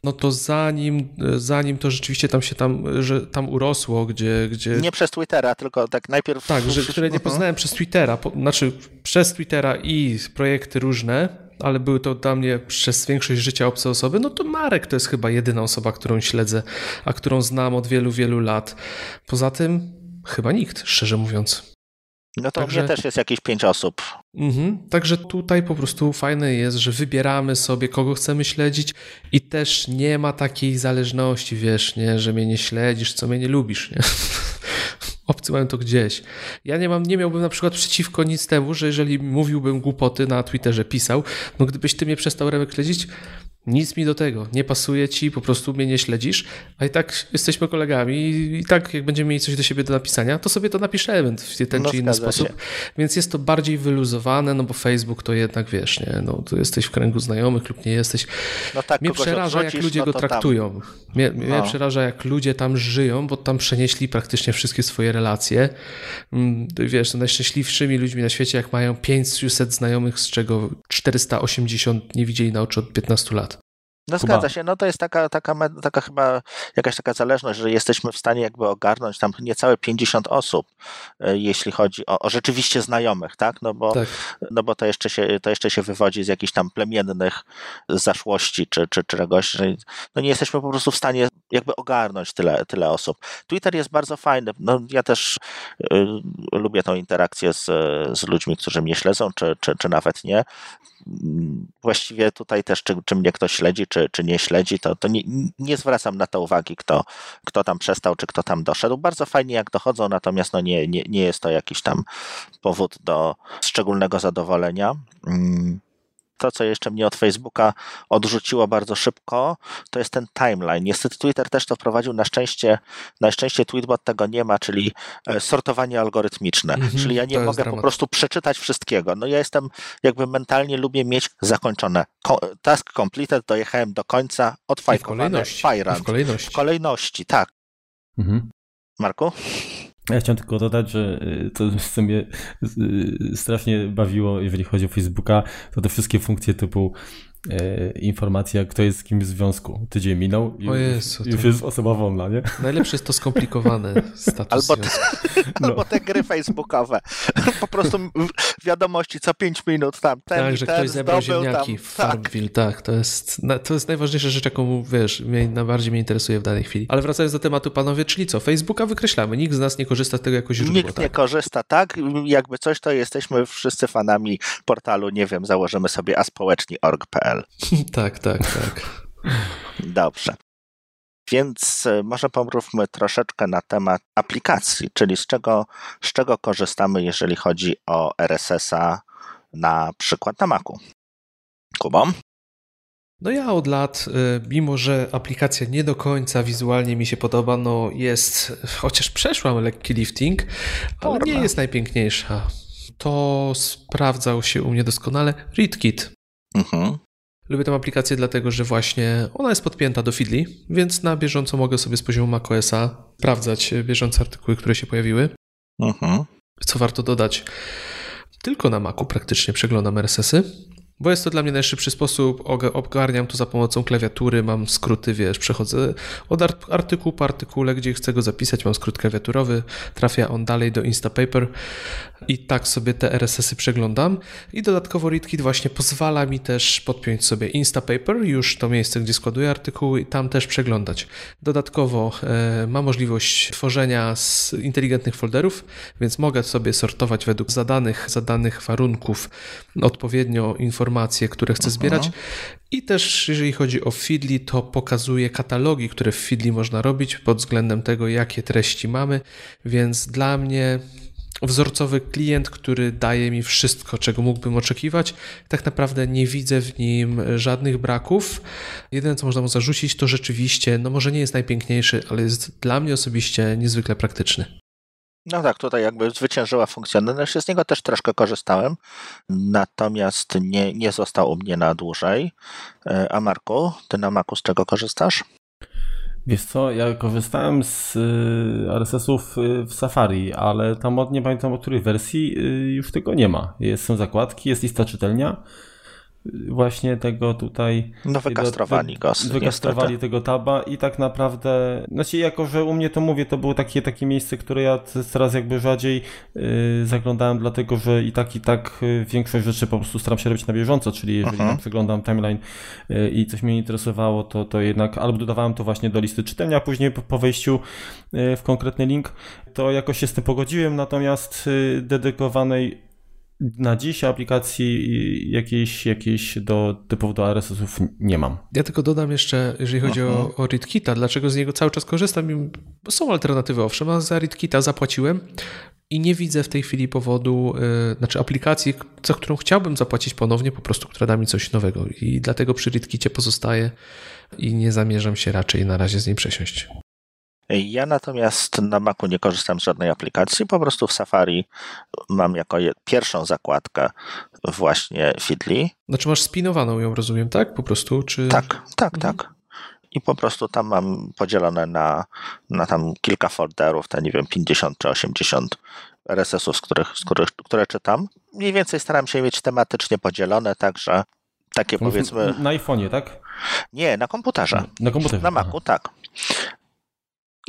no to zanim, e, zanim to rzeczywiście tam się tam, że tam urosło, gdzie, gdzie... Nie przez Twittera, tylko tak najpierw... Tak, że, które nie mhm. poznałem przez Twittera, po, znaczy przez Twittera i projekty różne, ale były to dla mnie przez większość życia obce osoby, no to Marek to jest chyba jedyna osoba, którą śledzę, a którą znam od wielu, wielu lat. Poza tym chyba nikt, szczerze mówiąc. No to Także... też jest jakieś pięć osób. Mhm. Także tutaj po prostu fajne jest, że wybieramy sobie, kogo chcemy śledzić i też nie ma takiej zależności, wiesz, nie, że mnie nie śledzisz, co mnie nie lubisz, nie? (laughs) Obcy mają to gdzieś. Ja nie mam, nie miałbym na przykład przeciwko nic temu, że jeżeli mówiłbym głupoty na Twitterze, pisał, no gdybyś ty mnie przestał Remek śledzić, nic mi do tego, nie pasuje ci, po prostu mnie nie śledzisz, a i tak jesteśmy kolegami i tak jak będziemy mieli coś do siebie do napisania, to sobie to napiszemy w ten no, czy inny sposób. Się. Więc jest to bardziej wyluzowane, no bo Facebook to jednak wiesz, nie, no tu jesteś w kręgu znajomych lub nie jesteś. No tak, mnie przeraża jak ludzie no go traktują. Mnie, mnie no. przeraża jak ludzie tam żyją, bo tam przenieśli praktycznie wszystkie swoje relacje. Mm, wiesz, są najszczęśliwszymi ludźmi na świecie, jak mają 500 znajomych, z czego 480 nie widzieli na oczy od 15 lat. No zgadza się, no to jest taka, taka, taka chyba jakaś taka zależność, że jesteśmy w stanie jakby ogarnąć tam niecałe 50 osób, e, jeśli chodzi o, o rzeczywiście znajomych, tak? No bo, tak. No bo to, jeszcze się, to jeszcze się wywodzi z jakichś tam plemiennych zaszłości czy, czy, czy czegoś, że no nie jesteśmy po prostu w stanie jakby ogarnąć tyle, tyle osób. Twitter jest bardzo fajny, no ja też y, lubię tą interakcję z, z ludźmi, którzy mnie śledzą, czy, czy, czy nawet nie właściwie tutaj też, czy, czy mnie ktoś śledzi, czy, czy nie śledzi, to, to nie, nie zwracam na to uwagi, kto, kto tam przestał, czy kto tam doszedł. Bardzo fajnie jak dochodzą, natomiast no nie, nie, nie jest to jakiś tam powód do szczególnego zadowolenia. Mm to, co jeszcze mnie od Facebooka odrzuciło bardzo szybko, to jest ten timeline. Niestety Twitter też to wprowadził, na szczęście, na szczęście Tweetbot tego nie ma, czyli e, sortowanie algorytmiczne. Mm -hmm, czyli ja nie mogę po prostu przeczytać wszystkiego. No ja jestem, jakby mentalnie lubię mieć zakończone. Task completed, dojechałem do końca, odfajkowane, fire W kolejności. W kolejności, tak. Mhm. Marku? Ja chciałem tylko dodać, że y, to co mnie y, strasznie bawiło, jeżeli chodzi o Facebooka, to te wszystkie funkcje typu informacja, kto jest z kim w związku. Tydzień minął i Jezu, już, jest osoba wolna, nie? Najlepsze jest to skomplikowane status albo te, no. (laughs) albo te gry facebookowe. Po prostu wiadomości co 5 minut tam. Ten tak, że ten ktoś zebrał ziemniaki tam. w Farmville, tak. tak. to jest, to jest najważniejsza rzecz, jaką wiesz, mnie, najbardziej mnie interesuje w danej chwili. Ale wracając do tematu, panowie, czyli co? Facebooka wykreślamy. Nikt z nas nie korzysta z tego jako źródło. Nikt tak? nie korzysta, tak? Jakby coś, to jesteśmy wszyscy fanami portalu, nie wiem, założymy sobie aspołeczni.org.pl (laughs) tak, tak, tak. Dobrze. Więc e, może pomówmy troszeczkę na temat aplikacji, czyli z czego, z czego korzystamy, jeżeli chodzi o RSS-a na przykład na Macu. Kubo? No ja od lat, e, mimo że aplikacja nie do końca wizualnie mi się podoba, no jest, chociaż przeszłam lekki lifting, ale nie jest najpiękniejsza. To sprawdzał się u mnie doskonale ReadKit. Mhm. Lubię tę aplikację dlatego, że właśnie ona jest podpięta do Feedly, więc na bieżąco mogę sobie z poziomu macOSa sprawdzać bieżące artykuły, które się pojawiły. Mhm. Co warto dodać, tylko na Macu praktycznie przeglądam RSS-y. Bo jest to dla mnie najszybszy sposób, ogarniam to za pomocą klawiatury, mam skróty, wiesz, przechodzę od artykułu po artykule, gdzie chcę go zapisać, mam skrót klawiaturowy, trafia on dalej do Instapaper i tak sobie te RSS-y przeglądam i dodatkowo ReadKit właśnie pozwala mi też podpiąć sobie Instapaper, już to miejsce, gdzie składuję artykuły i tam też przeglądać. Dodatkowo e, ma możliwość tworzenia z inteligentnych folderów, więc mogę sobie sortować według zadanych, zadanych warunków odpowiednio informacje, które chcę zbierać. I też jeżeli chodzi o Feedly, to pokazuje katalogi, które w Feedly można robić pod względem tego, jakie treści mamy, więc dla mnie wzorcowy klient, który daje mi wszystko, czego mógłbym oczekiwać. Tak naprawdę nie widzę w nim żadnych braków. Jedyne, co można mu zarzucić, to rzeczywiście, no może nie jest najpiękniejszy, ale jest dla mnie osobiście niezwykle praktyczny. No tak, tutaj jakby zwyciężyła funkcjonalność, z niego też troszkę korzystałem, natomiast nie, nie został u mnie na dłużej. E, a Marku, ty na Macu z czego korzystasz? Wiesz co, ja korzystałem z y, RSS-ów y, w Safari, ale tam od nie pamiętam o której wersji y, już tego nie ma. Jest, są zakładki, jest lista czytelnia, właśnie tego tutaj. No wykastrowali go. Wykastrowali niestety. tego taba i tak naprawdę, znaczy jako, że u mnie to mówię, to było takie, takie miejsce, które ja teraz jakby rzadziej yy, zaglądałem, dlatego że i tak, i tak y, większość rzeczy po prostu staram się robić na bieżąco, czyli jeżeli uh -huh. przeglądam timeline yy, i coś mnie interesowało, to, to jednak albo dodawałem to właśnie do listy czytelnia, a później po, po wejściu yy, w konkretny link, to jakoś się z tym pogodziłem, natomiast y, dedykowanej na dziś aplikacji jakiejś, jakiejś do typów do RSS-ów nie mam. Ja tylko dodam jeszcze, jeżeli chodzi Aha. o, o ReadKita, dlaczego z niego cały czas korzystam. Są alternatywy, owszem, a za ReadKita zapłaciłem i nie widzę w tej chwili powodu, yy, znaczy aplikacji, za którą chciałbym zapłacić ponownie, po prostu, która da mi coś nowego. I dlatego przy ReadKicie pozostaję i nie zamierzam się raczej na razie z niej przesiąść. Ja natomiast na Macu nie korzystam z żadnej aplikacji, po prostu w Safari mam jako pierwszą zakładkę właśnie Feedly. Znaczy masz spinowaną ją, rozumiem, tak? Po prostu, czy... Tak, tak, mhm. tak. I po prostu tam mam podzielone na, na tam kilka folderów, te nie wiem, 50 czy 80 RSS-ów, z których, z których, które czytam. Mniej więcej staram się mieć tematycznie podzielone, także takie powiedzmy... Na iPhone'ie, tak? Nie, na komputerze. Na komputerze. Na Macu, tak.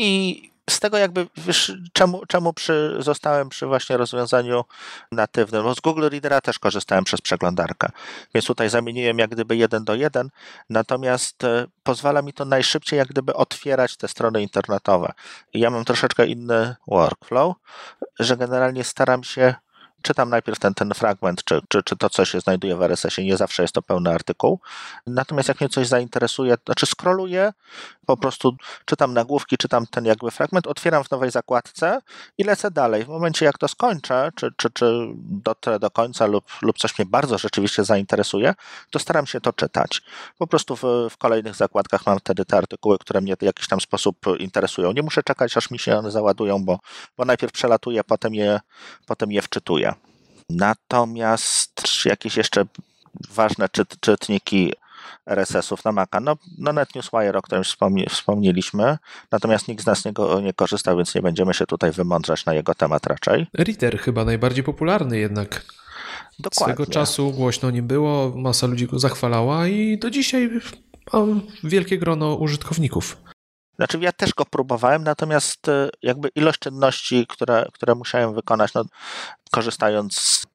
I z tego jakby, wiesz, czemu, czemu przy, zostałem przy właśnie rozwiązaniu natywnym? Bo z Google Readera też korzystałem przez przeglądarkę, więc tutaj zamieniłem jak gdyby jeden do jeden, natomiast e, pozwala mi to najszybciej jak gdyby otwierać te strony internetowe. Ja mam troszeczkę inny workflow, że generalnie staram się czytam najpierw ten, ten fragment, czy, czy, czy to, co się znajduje w RSS-ie. Nie zawsze jest to pełny artykuł. Natomiast jak mnie coś zainteresuje, znaczy scrolluję, po prostu czytam nagłówki, czytam ten jakby fragment, otwieram w nowej zakładce i lecę dalej. W momencie, jak to skończę, czy, czy, czy dotrę do końca lub, lub coś mnie bardzo rzeczywiście zainteresuje, to staram się to czytać. Po prostu w, w kolejnych zakładkach mam wtedy te artykuły, które mnie w jakiś tam sposób interesują. Nie muszę czekać, aż mi się one załadują, bo, bo najpierw przelatuję, potem je, potem je wczytuję. Natomiast jakieś jeszcze ważne czyt, czytniki RSS-ów na Maca. No, no NetNewsWire, o którym wspomni, wspomnieliśmy, natomiast nikt z nas niego nie korzystał, więc nie będziemy się tutaj wymądrzać na jego temat raczej. Reader chyba najbardziej popularny jednak. Dokładnie. Swego czasu głośno nim było, masa ludzi go zachwalała i do dzisiaj mam wielkie grono użytkowników. Znaczy ja też go próbowałem, natomiast e, jakby ilość czynności, które, które musiałem wykonać, no, korzystając z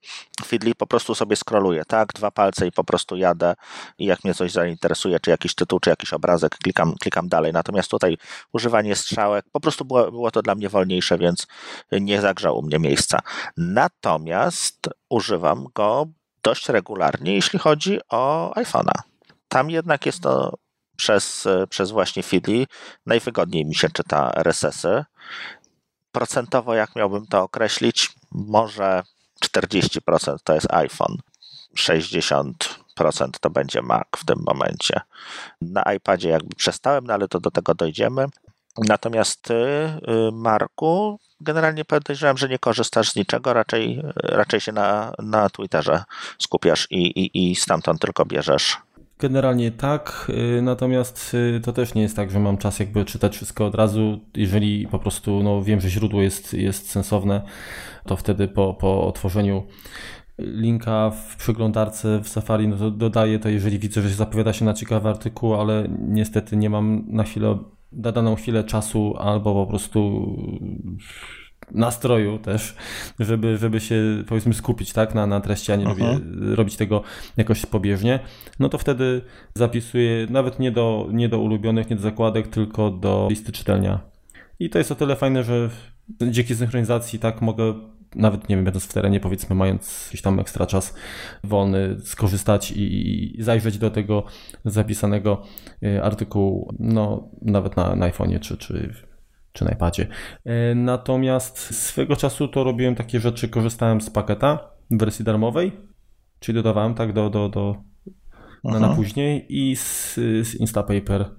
Feedly, po prostu sobie scrolluję, tak? Dwa palce i po prostu jadę i jak mnie coś zainteresuje, czy jakiś tytuł, czy jakiś obrazek, klikam, klikam dalej. Natomiast tutaj używanie strzałek, po prostu było, było to dla mnie wolniejsze, więc nie zagrzał u mnie miejsca. Natomiast używam go dość regularnie, jeśli chodzi o iPhone'a. Tam jednak jest to przez, przez właśnie Feedly najwygodniej mi się czyta RSS-y. Procentowo, jak miałbym to określić, może 40% to jest iPhone, 60% to będzie Mac w tym momencie. Na iPadzie jakby przestałem, no ale to do tego dojdziemy. Natomiast ty, y, Marku, generalnie podejrzewam, że nie korzystasz z niczego, raczej, raczej się na, na Twitterze skupiasz i, i, i stamtąd tylko bierzesz Generalnie tak, y, natomiast y, to też nie jest tak, że mam czas jakby czytać wszystko od razu. Jeżeli po prostu no, wiem, że źródło jest, jest sensowne, to wtedy po, po otworzeniu linka w przeglądarce w Safari no to dodaję to, jeżeli widzę, że zapowiada się na ciekawy artykuł, ale niestety nie mam na chwilę, na daną chwilę czasu albo po prostu nastroju też, żeby, żeby się powiedzmy skupić tak, na, na treści, a nie lubię robić tego jakoś pobieżnie, no to wtedy zapisuję nawet nie do, nie do ulubionych, nie do zakładek, tylko do listy czytelnia. I to jest o tyle fajne, że dzięki synchronizacji tak mogę nawet nie wiem, będąc w terenie, powiedzmy, mając jakiś tam ekstra czas wolny, skorzystać i, i zajrzeć do tego zapisanego y, artykułu, no nawet na, na iPhone'ie czy, czy czy na iPadzie. E, natomiast swego czasu to robiłem takie rzeczy, korzystałem z paketa w wersji darmowej, czyli dodawałem tak do, do, do na, na później i z, z Instapaper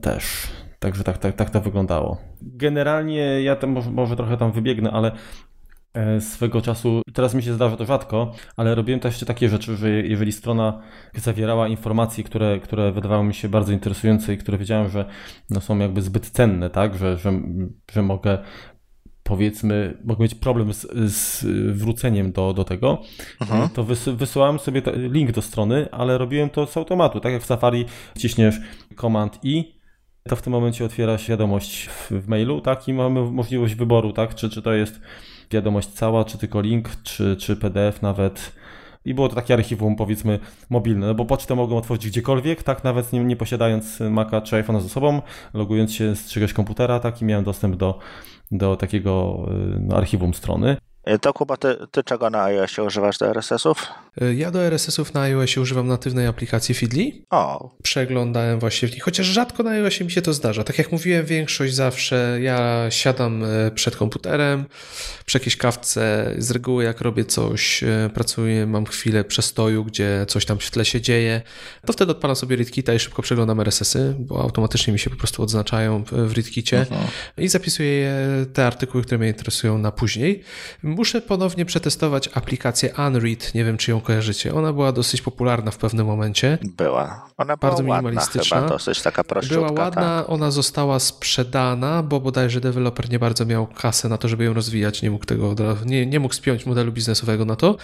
też. Także tak, tak, tak to wyglądało. Generalnie ja tam może, może trochę tam wybiegnę, ale swego czasu, teraz mi się zdarza to rzadko, ale robiłem też jeszcze takie rzeczy, że jeżeli strona zawierała informacje, które, które wydawały mi się bardzo interesujące i które wiedziałem, że no są jakby zbyt cenne, tak, że, że, że mogę powiedzmy, mogę mieć problem z, z wróceniem do, do tego, Aha. to wys, wysyłałem sobie link do strony, ale robiłem to z automatu, tak jak w Safari ciśniesz Command I, to w tym momencie otwiera się wiadomość w, w mailu, tak, i mamy możliwość wyboru, tak, czy, czy to jest wiadomość cała, czy tylko link, czy, czy PDF nawet. I było to takie archiwum, powiedzmy, mobilne, no bo pocztę mogą otworzyć gdziekolwiek, tak, nawet nie, nie posiadając Maca czy iPhone'a ze sobą, logując się z czegoś komputera, tak, i miałem dostęp do, do takiego no, archiwum strony. E, to Kuba, ty, ty czego na iOSie używasz do RSS-ów? E, ja do RSS-ów na iOSie używam natywnej aplikacji Feedly. O. Przeglądałem właśnie w nich, chociaż rzadko na iOSie mi się to zdarza. Tak jak mówiłem, większość zawsze ja siadam e, przed komputerem, przy jakiejś kawce, z reguły jak robię coś, pracuję, mam chwilę przestoju, gdzie coś tam w tle się dzieje, to wtedy odpalam sobie ReadKita i szybko przeglądam RSS-y, bo automatycznie mi się po prostu odznaczają w ReadKicie uh mhm. i zapisuję te artykuły, które mnie interesują na później. Muszę ponownie przetestować aplikację Unread. Nie wiem, czy ją kojarzycie. Ona była dosyć popularna w pewnym momencie. Była. Ona była bardzo ładna, minimalistyczna. Chyba, dosyć taka prościutka. Była ładna, tak. ona została sprzedana, bo bodajże deweloper nie bardzo miał kasę na to, żeby ją rozwijać. Nie mógł tego, nie, nie mógł spiąć modelu biznesowego na to.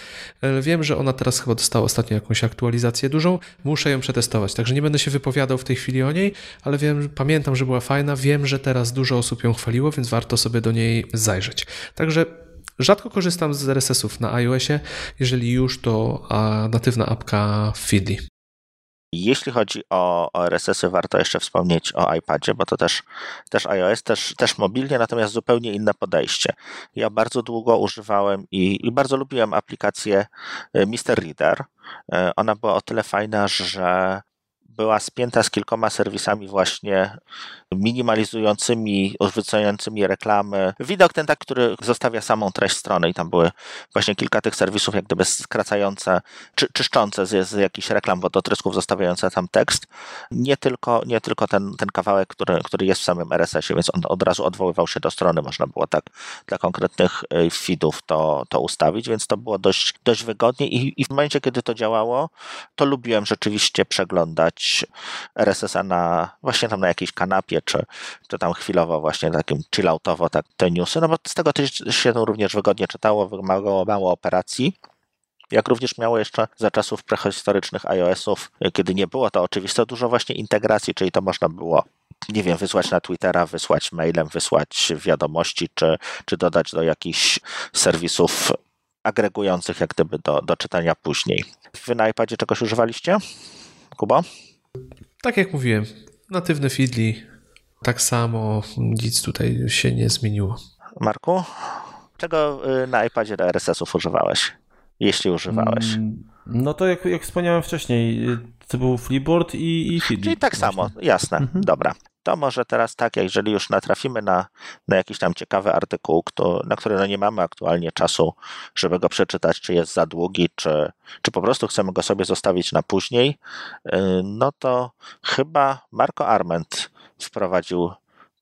Wiem, że ona teraz chyba dostała ostatnio jakąś aktualizację dużą. Muszę ją przetestować, także nie będę się wypowiadał w tej chwili o niej, ale wiem, pamiętam, że była fajna. Wiem, że teraz dużo osób ją chwaliło, więc warto sobie do niej zajrzeć. Także Rzadko korzystam z RSS-ów na iOSie, jeżeli już to natywna apka Feedly. Jeśli chodzi o, o RSS-y, warto jeszcze wspomnieć o iPadzie, bo to też, też iOS, też, też mobilnie, natomiast zupełnie inne podejście. Ja bardzo długo używałem i, i bardzo lubiłem aplikację e, Mr. Reader. E, ona była o tyle fajna, że była spięta z kilkoma serwisami właśnie minimalizującymi, odwrócającymi reklamy. Widok ten tak, który zostawia samą treść strony i tam były właśnie kilka tych serwisów jak gdyby skracające, czy, czyszczące z, z jakichś reklam wodotrysków, zostawiające tam tekst. Nie tylko, nie tylko ten, ten kawałek, który, który jest w samym RSS-ie, więc on od razu odwoływał się do strony, można było tak dla konkretnych y, feedów to, to ustawić, więc to było dość, dość wygodnie i, i w momencie, kiedy to działało, to lubiłem rzeczywiście przeglądać RSS-a na właśnie tam na jakiejś kanapie, czy, czy tam chwilowo właśnie takim chilloutowo tak, te newsy, no bo z tego też się również wygodnie czytało, wymagało mało operacji. Jak również miało jeszcze za czasów prehistorycznych iOS-ów, kiedy nie było to oczywiste, dużo właśnie integracji, czyli to można było nie wiem, wysłać na Twittera, wysłać mailem, wysłać wiadomości, czy, czy dodać do jakichś serwisów agregujących jak gdyby do, do czytania później. Wy na iPadzie czegoś używaliście? Kuba? Tak jak mówiłem, natywne Feedly tak samo, nic tutaj się nie zmieniło. Marku, czego y, na iPadzie do RSS-ów używałeś? Jeśli używałeś. Mm, no to jak, jak wspomniałem wcześniej, y, to był Flipboard i, i Feedly. Czyli tak właśnie. samo, jasne, mhm. dobra. To może teraz tak, jeżeli już natrafimy na, na jakiś tam ciekawy artykuł, kto, na który no nie mamy aktualnie czasu, żeby go przeczytać, czy jest za długi, czy, czy po prostu chcemy go sobie zostawić na później, y, no to chyba Marco Arment wprowadził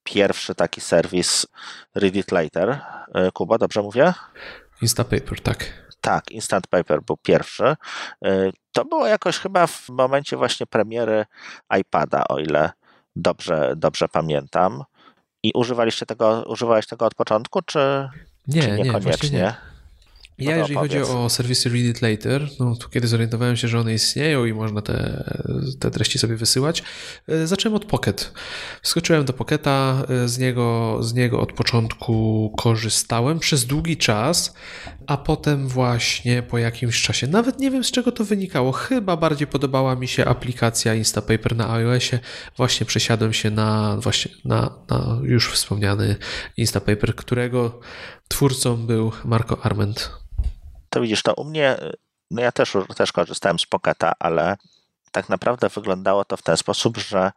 pierwszy taki serwis Read It Later. E, Kuba, dobrze mówię? Instapaper, tak. Tak, Instant Paper był pierwszy. Y, to było jakoś chyba w momencie właśnie premiery iPada, o ile dobrze, dobrze pamiętam. I używaliście tego, używałeś tego od początku, czy, nie, czy niekoniecznie? Nie, ja, jeżeli chodzi o serwisy Read It Later, no to kiedy zorientowałem się, że one istnieją i można te, te treści sobie wysyłać, e, zacząłem od Pocket. Wskoczyłem do Pocketa, e, z niego, z niego od początku korzystałem przez długi czas, a potem właśnie po jakimś czasie, nawet nie wiem z czego to wynikało, chyba bardziej podobała mi się aplikacja Instapaper na iOSie, właśnie przesiadłem się na właśnie na, na już wspomniany Instapaper, którego twórcą był Marco Arment to widzisz, to u mnie, no ja też, też korzystałem z Pocketa, ale tak naprawdę wyglądało to w ten sposób, że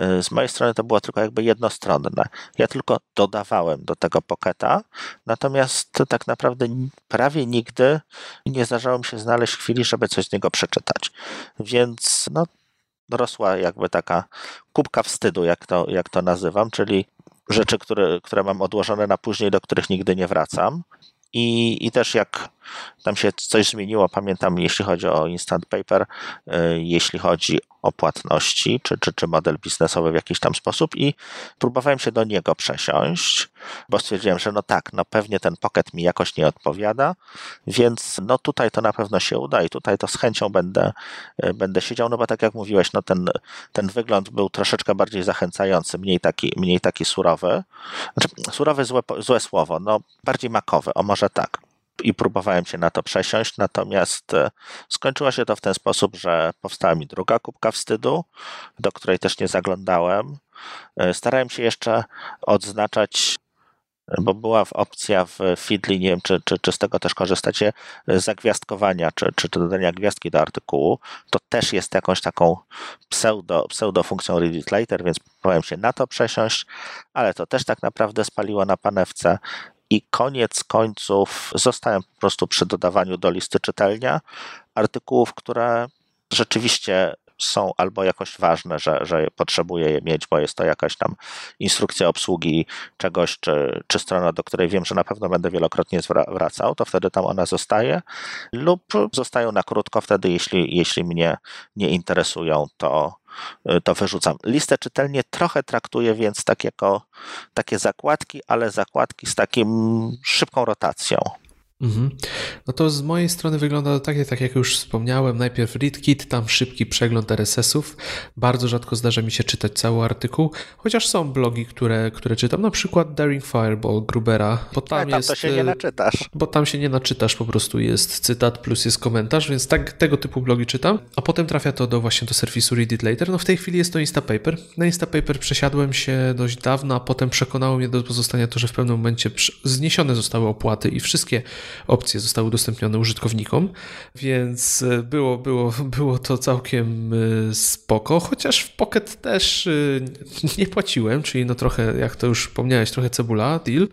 y, z mojej strony to było tylko jakby jednostronne. Ja tylko dodawałem do tego Pocketa, natomiast tak naprawdę prawie nigdy nie zdarzało mi się znaleźć chwili, żeby coś z niego przeczytać. Więc no, rosła jakby taka kubka wstydu, jak to, jak to nazywam, czyli rzeczy, które, które mam odłożone na później, do których nigdy nie wracam. I, I też jak tam się coś zmieniło, pamiętam, jeśli chodzi o Instant Paper, y, jeśli chodzi o płatności, czy, czy, czy model biznesowy w jakiś tam sposób i próbowałem się do niego przesiąść, bo stwierdziłem, że no tak, no pewnie ten Pocket mi jakoś nie odpowiada, więc no tutaj to na pewno się uda i tutaj to z chęcią będę, y, będę siedział, no bo tak jak mówiłeś, no ten, ten wygląd był troszeczkę bardziej zachęcający, mniej taki, mniej taki surowy. Znaczy, surowy złe, złe słowo, no bardziej makowy, o może tak i próbowałem się na to przesiąść, natomiast e, skończyło się to w ten sposób, że powstała mi druga kubka wstydu, do której też nie zaglądałem. E, starałem się jeszcze odznaczać bo była opcja w Feedly, nie wiem, czy, czy, czy z tego też korzystacie, zagwiazdkowania, czy, czy, czy dodania gwiazdki do artykułu. To też jest jakąś taką pseudo, pseudo funkcją Read It Later, więc próbowałem się na to przesiąść, ale to też tak naprawdę spaliło na panewce i koniec końców zostałem po prostu przy dodawaniu do listy czytelnia artykułów, które rzeczywiście są albo jakoś ważne, że, że potrzebuję je mieć, bo jest to jakaś tam instrukcja obsługi czegoś, czy, czy strona, do której wiem, że na pewno będę wielokrotnie wracał, to wtedy tam ona zostaje, lub zostają na krótko wtedy, jeśli, jeśli mnie nie interesują, to, to wyrzucam. Listę czytelnie trochę traktuję więc tak jako takie zakładki, ale zakładki z takim szybką rotacją. Mhm. No to z mojej strony wygląda to tak, tak jak już wspomniałem, najpierw readkit, tam szybki przegląd RSS-ów. Bardzo rzadko zdarza mi się czytać cały artykuł, chociaż są blogi, które, które czytam, na przykład Daring Fireball Grubera, bo tam, tam jest... to się nie naczytasz. Bo tam się nie naczytasz, po prostu jest cytat plus jest komentarz, więc tak, tego typu blogi czytam, a potem trafia to do właśnie do serwisu Read It Later. No w tej chwili jest to Instapaper. Na Instapaper przesiadłem się dość dawno, a potem przekonało mnie do pozostania to, że w pewnym momencie zniesione zostały opłaty i wszystkie opcje zostały udostępnione użytkownikom, więc e, było, było, (laughs) było to całkiem e, spoko, chociaż w Pocket też e, nie płaciłem, czyli no trochę, jak to już wspomniałeś, trochę cebula, deal,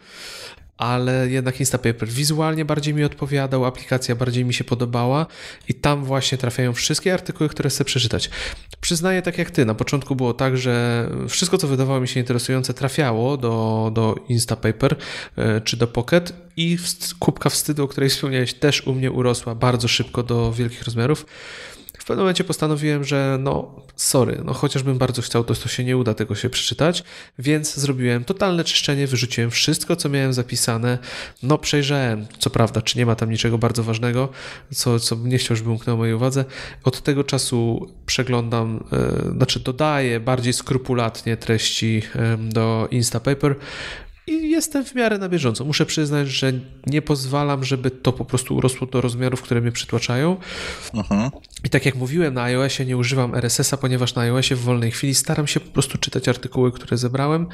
ale jednak Instapaper wizualnie bardziej mi odpowiadał, aplikacja bardziej mi się podobała i tam właśnie trafiają wszystkie artykuły, które chcę przeczytać. Przyznaję, tak jak ty, na początku było tak, że wszystko, co wydawało mi się interesujące, trafiało do, do Instapaper e, czy do Pocket i kubka wstydu, o której wspomniałeś, też u mnie urosła bardzo szybko do wielkich rozmiarów. W pewnym momencie postanowiłem, że no, sorry, no chociażbym bardzo chciał, to, to się nie uda tego się przeczytać, więc zrobiłem totalne czyszczenie, wyrzuciłem wszystko, co miałem zapisane. No, przejrzałem, co prawda, czy nie ma tam niczego bardzo ważnego, co, co nie chciał, żeby umknęło mojej uwadze. Od tego czasu przeglądam, yy, znaczy dodaję bardziej skrupulatnie treści yy, do Instapaper i jestem w miarę na bieżąco. Muszę przyznać, że nie pozwalam, żeby to po prostu urosło do rozmiarów, które mnie przytłaczają. Uh-huh. I tak jak mówiłem, na iOSie nie używam RSS-a, ponieważ na iOSie w wolnej chwili staram się po prostu czytać artykuły, które zebrałem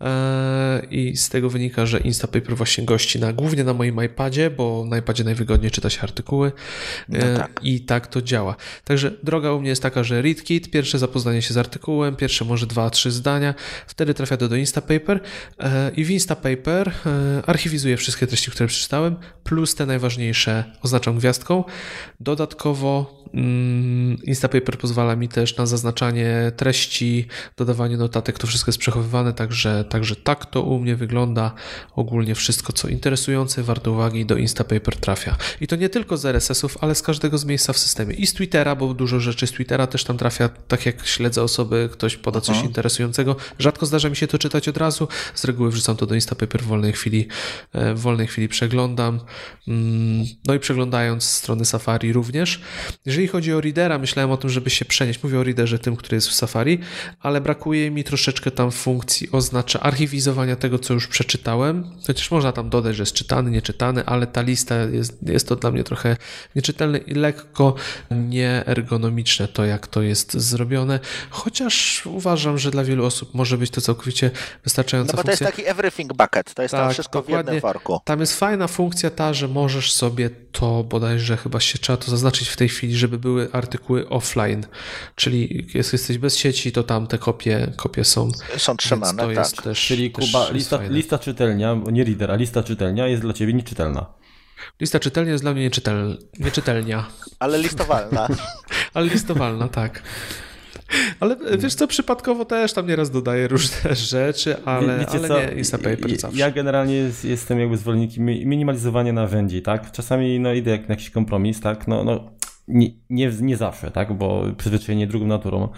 eee, i z tego wynika, że Instapaper właśnie gości na, głównie na moim iPadzie, bo na iPadzie najwygodniej czyta się artykuły no eee, tak. i tak to działa. Także droga u mnie jest taka, że ReadKit, pierwsze zapoznanie się z artykułem, pierwsze może dwa, trzy zdania, wtedy trafia to do Instapaper eee, i w Instapaper archiwizuję wszystkie treści, które przeczytałem, plus te najważniejsze oznaczam gwiazdką. Dodatkowo mm, Instapaper pozwala mi też na zaznaczanie treści, dodawanie notatek, to wszystko jest przechowywane, także, także tak to u mnie wygląda. Ogólnie wszystko, co interesujące, warte uwagi, do Instapaper trafia. I to nie tylko z RSS-ów, ale z każdego z miejsca w systemie. I z Twittera, bo dużo rzeczy z Twittera też tam trafia, tak jak śledzę osoby, ktoś poda coś Aha. interesującego. Rzadko zdarza mi się to czytać od razu, z reguły wrzucam to do Instapaper w wolnej chwili, e, w wolnej chwili przeglądam. Mm, no i przeglądając strony Safari również. Jeżeli chodzi o Readera, myślałem o tym, żeby się przenieść. Mówię o Readerze tym, który jest w Safari, ale brakuje mi troszeczkę tam funkcji oznacza archiwizowania tego, co już przeczytałem. Chociaż można tam dodać, że jest czytany, nieczytany, ale ta lista jest, jest to dla mnie trochę nieczytelne i lekko nieergonomiczne to, jak to jest zrobione. Chociaż uważam, że dla wielu osób może być to całkowicie wystarczająca No bo to funkcja. jest taki everything bucket, to jest tak, tam wszystko w jednym worku. Tam jest fajna funkcja ta, że możesz sobie to bodajże chyba się trzeba to zaznaczyć w tej chwili, żeby były artykuły offline, czyli jak jesteś bez sieci, to tam te kopie, kopie są. Są trzymane, to tak. Jest też, Czyli też Kuba, lista, lista czytelnia, nie reader, a lista czytelnia jest dla ciebie nieczytelna. Lista czytelnia jest dla mnie nieczytel, nieczytelnia. Ale listowalna. (laughs) Ale listowalna, tak. Ale wiesz co, przypadkowo też tam nieraz dodaję różne rzeczy, ale, Wiecie ale co? nie Instapaper ja, zawsze. Ja generalnie jest, jestem jakby zwolennikiem minimalizowania narzędzi, tak? Czasami no, idę jak na jakiś kompromis, tak? No, no nie, nie, nie zawsze, tak? Bo przyzwyczajenie drugą naturą,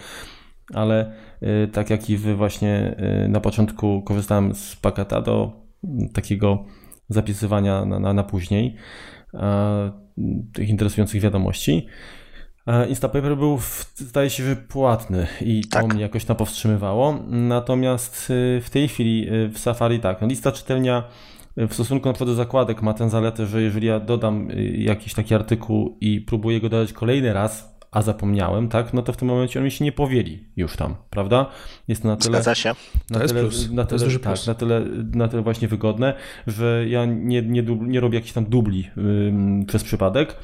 ale y, tak jak i wy właśnie y, na początku korzystałem z paketa do takiego zapisywania na, na, na później tych interesujących wiadomości. Instapaper był, zdaje się, że płatny i to tak. mnie jakoś tam powstrzymywało. Natomiast y, w tej chwili y, w Safari tak, no lista czytelnia w stosunku na przykład do zakładek ma tę zaletę, że jeżeli ja dodam jakiś taki artykuł i próbuję go dodać kolejny raz, a zapomniałem, tak, no to w tym momencie on mi się nie powieli już tam, prawda? Jest to na tyle. Zgadza się. Na tyle, na tyle, tak, na tyle, na tyle właśnie wygodne, że ja nie, nie, nie robię jakichś tam dubli yy, przez przypadek.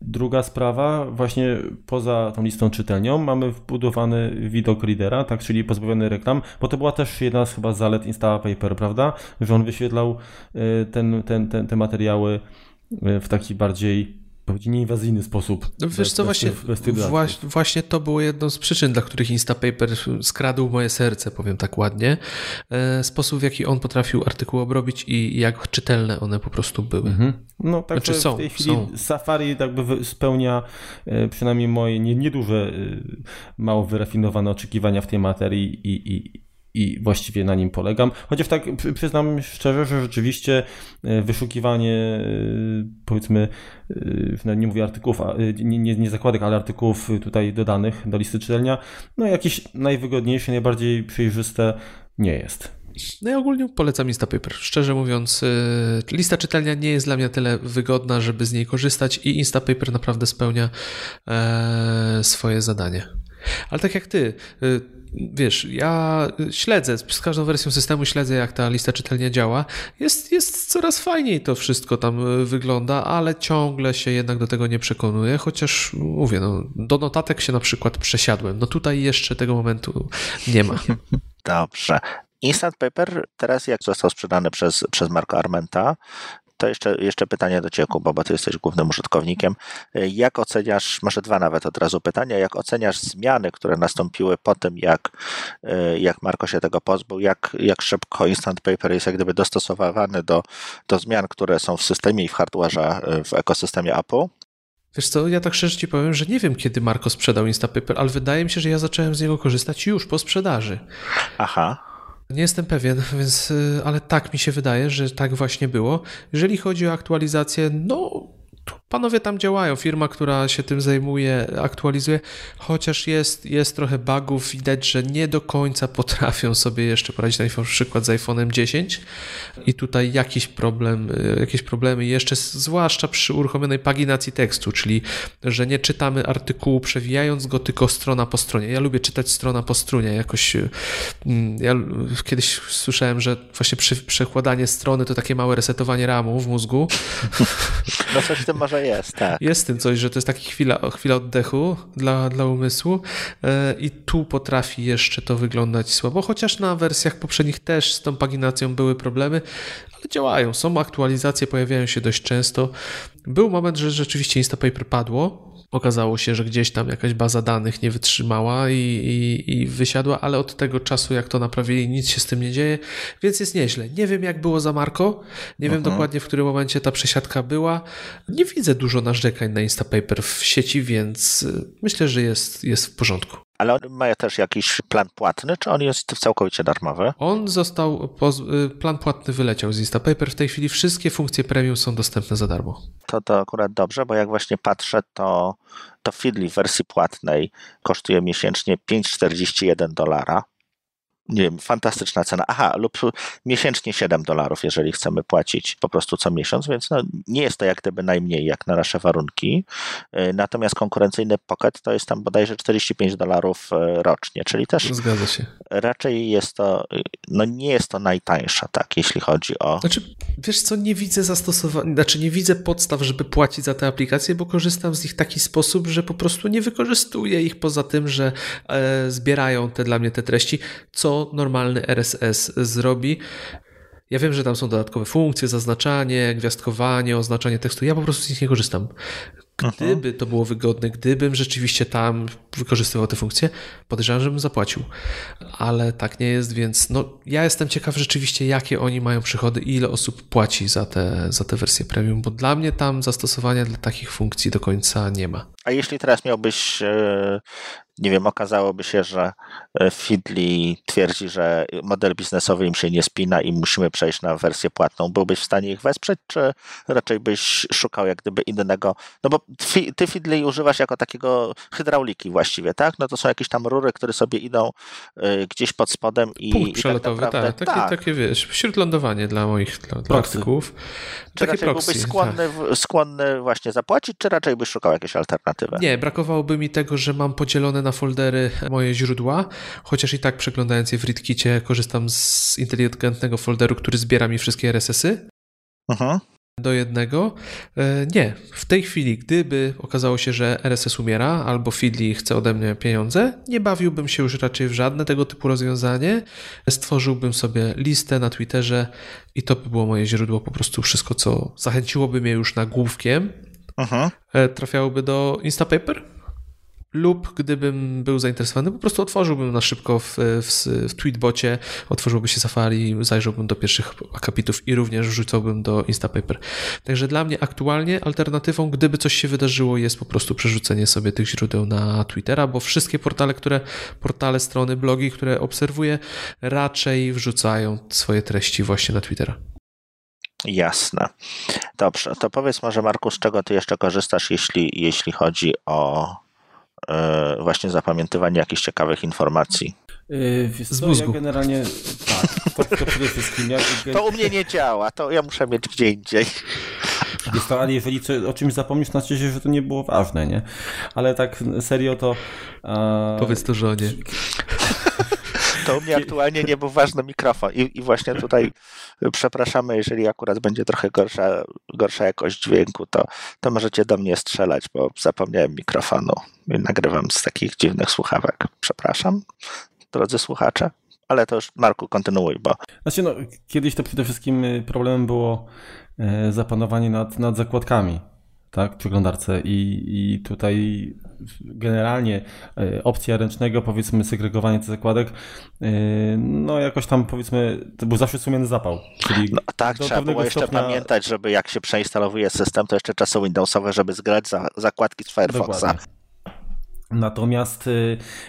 Druga sprawa, właśnie poza tą listą czytelnią mamy wbudowany widok readera, tak, czyli pozbawiony reklam, bo to była też jedna z chyba zalet Instapaper, prawda? Że on wyświetlał y, ten, ten, ten, te materiały y, w taki bardziej powiedzieć, nieinwazyjny sposób. No wiesz co, właśnie, właśnie, właśnie to było jedną z przyczyn, dla których Instapaper skradł moje serce, powiem tak ładnie. E, sposób, w jaki on potrafił artykuł obrobić i jak czytelne one po prostu były. Mhm. No tak, znaczy, są, w tej chwili są. Safari jakby spełnia e, przynajmniej moje nieduże, nie mało wyrafinowane oczekiwania w tej materii i, i, i właściwie na nim polegam. Chociaż tak przyznam szczerze, że rzeczywiście e, wyszukiwanie e, powiedzmy, e, nie mówię artykułów, nie, nie, nie zakładek, ale artykułów tutaj dodanych do listy czytelnia, no jakieś najwygodniejsze, najbardziej przejrzyste nie jest. No i ogólnie polecam Instapaper. Szczerze mówiąc, lista czytelnia nie jest dla mnie tyle wygodna, żeby z niej korzystać i Instapaper naprawdę spełnia swoje zadanie. Ale tak jak ty, wiesz, ja śledzę, z każdą wersją systemu śledzę, jak ta lista czytelnia działa. Jest, jest coraz fajniej to wszystko tam e, wygląda, ale ciągle się jednak do tego nie przekonuję, chociaż mówię, no, do notatek się na przykład przesiadłem. No tutaj jeszcze tego momentu nie ma. (laughs) Dobrze. Instant Paper teraz jak został sprzedany przez, przez Marco Armenta, to jeszcze, jeszcze pytanie do Ciebie, Kuba, bo Ty jesteś głównym użytkownikiem. Jak oceniasz, może dwa nawet od razu pytania, jak oceniasz zmiany, które nastąpiły po tym, jak, jak Marko się tego pozbył, jak, jak szybko Instant Paper jest jak gdyby dostosowany do, do zmian, które są w systemie i w hardware'ze w ekosystemie Apple? Wiesz co, ja tak szczerze ci powiem, że nie wiem, kiedy Marko sprzedał Instapaper, ale wydaje mi się, że ja zacząłem z niego korzystać już po sprzedaży. Aha. Nie jestem pewien, (laughs) więc, y, ale tak mi się wydaje, że tak właśnie było. Jeżeli chodzi o aktualizację, no Panowie tam działają, firma, która się tym zajmuje, aktualizuje, chociaż jest, jest trochę bugów, widać, że nie do końca potrafią sobie jeszcze poradzić, na przykład z iPhone'em 10 i tutaj jakiś problem, y, jakieś problemy jeszcze, zwłaszcza przy uruchomionej paginacji tekstu, czyli, że nie czytamy artykułu przewijając go, tylko strona po stronie. Ja lubię czytać strona po stronie, jakoś y, mm, ja kiedyś słyszałem, że właśnie przy, przekładanie strony to takie małe resetowanie ramu w mózgu. (laughs) No coś w tym może jest, tak. Jest tym coś, że to jest taki chwila, chwila oddechu dla, dla umysłu e, i tu potrafi jeszcze to wyglądać słabo, chociaż na wersjach poprzednich też z tą paginacją były problemy, ale działają. Są aktualizacje, pojawiają się dość często. Był moment, że rzeczywiście Instapaper padło, Okazało się, że gdzieś tam jakaś baza danych nie wytrzymała i, i, i, wysiadła, ale od tego czasu, jak to naprawili, nic się z tym nie dzieje, więc jest nieźle. Nie wiem, jak było za Marko, nie wiem dokładnie, w którym momencie ta przesiadka była. Nie widzę dużo narzekań na Instapaper w sieci, więc y, myślę, że jest, jest w porządku. Ale on ma też jakiś plan płatny, czy on jest całkowicie darmowy? On został, y, plan płatny wyleciał z Instapaper. W tej chwili wszystkie funkcje premium są dostępne za darmo. To, to akurat dobrze, bo jak właśnie patrzę, to, to Feedly w wersji płatnej kosztuje miesięcznie 5,41 dolara nie wiem, fantastyczna cena. Aha, lub miesięcznie 7 dolarów, jeżeli chcemy płacić po prostu co miesiąc, więc no, nie jest to jak gdyby najmniej jak na nasze warunki. Y, natomiast konkurencyjny Pocket to jest tam bodajże 45 dolarów y, rocznie, czyli też Zgadza się. raczej jest to, y, no nie jest to najtańsza, tak, jeśli chodzi o... Znaczy, wiesz co, nie widzę zastosowania, znaczy nie widzę podstaw, żeby płacić za te aplikacje, bo korzystam z nich w taki sposób, że po prostu nie wykorzystuję ich poza tym, że e, zbierają te dla mnie te treści, co normalny RSS zrobi. Ja wiem, że tam są dodatkowe funkcje, zaznaczanie, gwiazdkowanie, oznaczanie tekstu. Ja po prostu z nich nie korzystam. Gdyby to było wygodne, gdybym rzeczywiście tam wykorzystywał te funkcje, podejrzewam, żebym zapłacił. Ale tak nie jest, więc no, ja jestem ciekaw rzeczywiście, jakie oni mają przychody i ile osób płaci za te, za te wersje premium, bo dla mnie tam zastosowania dla takich funkcji do końca nie ma. A jeśli teraz miałbyś e, nie wiem, okazałoby się, że e, Fidli twierdzi, że model biznesowy im się nie spina i musimy przejść na wersję płatną. Byłbyś w stanie ich wesprzeć, czy raczej byś szukał jak gdyby innego? No bo ty Fidli używasz jako takiego hydrauliki właściwie, tak? No to są jakieś tam rury, które sobie idą e, gdzieś pod spodem i. Punkt i tak przelotowy, tak, naprawdę, tak, takie, tak. takie wiesz, śródlądowanie dla moich dla praktyków. Czy takie raczej proxy, byłbyś skłonny, tak. skłonny właśnie zapłacić, czy raczej byś szukał jakiejś alternatywy? Nie, brakowałoby mi tego, że mam podzielone na foldery moje źródła, chociaż i tak przeglądając je w ReadKicie korzystam z inteligentnego folderu, który zbiera mi wszystkie RSS-y. Aha do jednego. E, nie, w tej chwili, gdyby okazało się, że RSS umiera albo Feedly chce ode mnie pieniądze, nie bawiłbym się już raczej w żadne tego typu rozwiązanie. Stworzyłbym sobie listę na Twitterze i to by było moje źródło, po prostu wszystko, co zachęciłoby mnie już nagłówkiem, Aha. E, trafiałoby do Instapaper lub gdybym był zainteresowany, po prostu otworzyłbym na szybko w, w, w tweetbocie, otworzyłby się Safari, zajrzałbym do pierwszych akapitów i również wrzucałbym do Instapaper. Także dla mnie aktualnie alternatywą, gdyby coś się wydarzyło, jest po prostu przerzucenie sobie tych źródeł na Twittera, bo wszystkie portale, które, portale, strony, blogi, które obserwuję, raczej wrzucają swoje treści właśnie na Twittera. Jasne. Dobrze, to powiedz może Marku, z czego ty jeszcze korzystasz, jeśli, jeśli chodzi o właśnie zapamiętywanie jakichś ciekawych informacji. Yy, z mózgu. Ja generalnie tak, to, to przede wszystkim. Ja, to u mnie nie działa, to ja muszę mieć gdzie indziej. Jest to, ale jeżeli o czymś zapomnisz, znaczy, że to nie było ważne, nie? Ale tak serio to... Uh... Powiedz to żonie. To u mnie aktualnie nie był ważny mikrofon i, i właśnie tutaj przepraszamy, jeżeli akurat będzie trochę gorsza, gorsza jakość dźwięku, to, to możecie do mnie strzelać, bo zapomniałem mikrofonu i nagrywam z takich dziwnych słuchawek. Przepraszam, drodzy słuchacze. Ale to już, Marku, kontynuuj, bo... Znaczy, no, kiedyś to przede wszystkim problemem było e, zapanowanie nad, nad zakładkami tak, w przeglądarce i, i tutaj generalnie e, opcja ręcznego, powiedzmy, segregowanie tych zakładek, e, no jakoś tam powiedzmy, to był zawsze sumienny zapał. Czyli no, tak, trzeba było jeszcze stopnia... pamiętać, żeby jak się przeinstalowuje system, to jeszcze czasy Windowsowe, żeby zgrać za, zakładki z Firefoxa. Dokładnie. Natomiast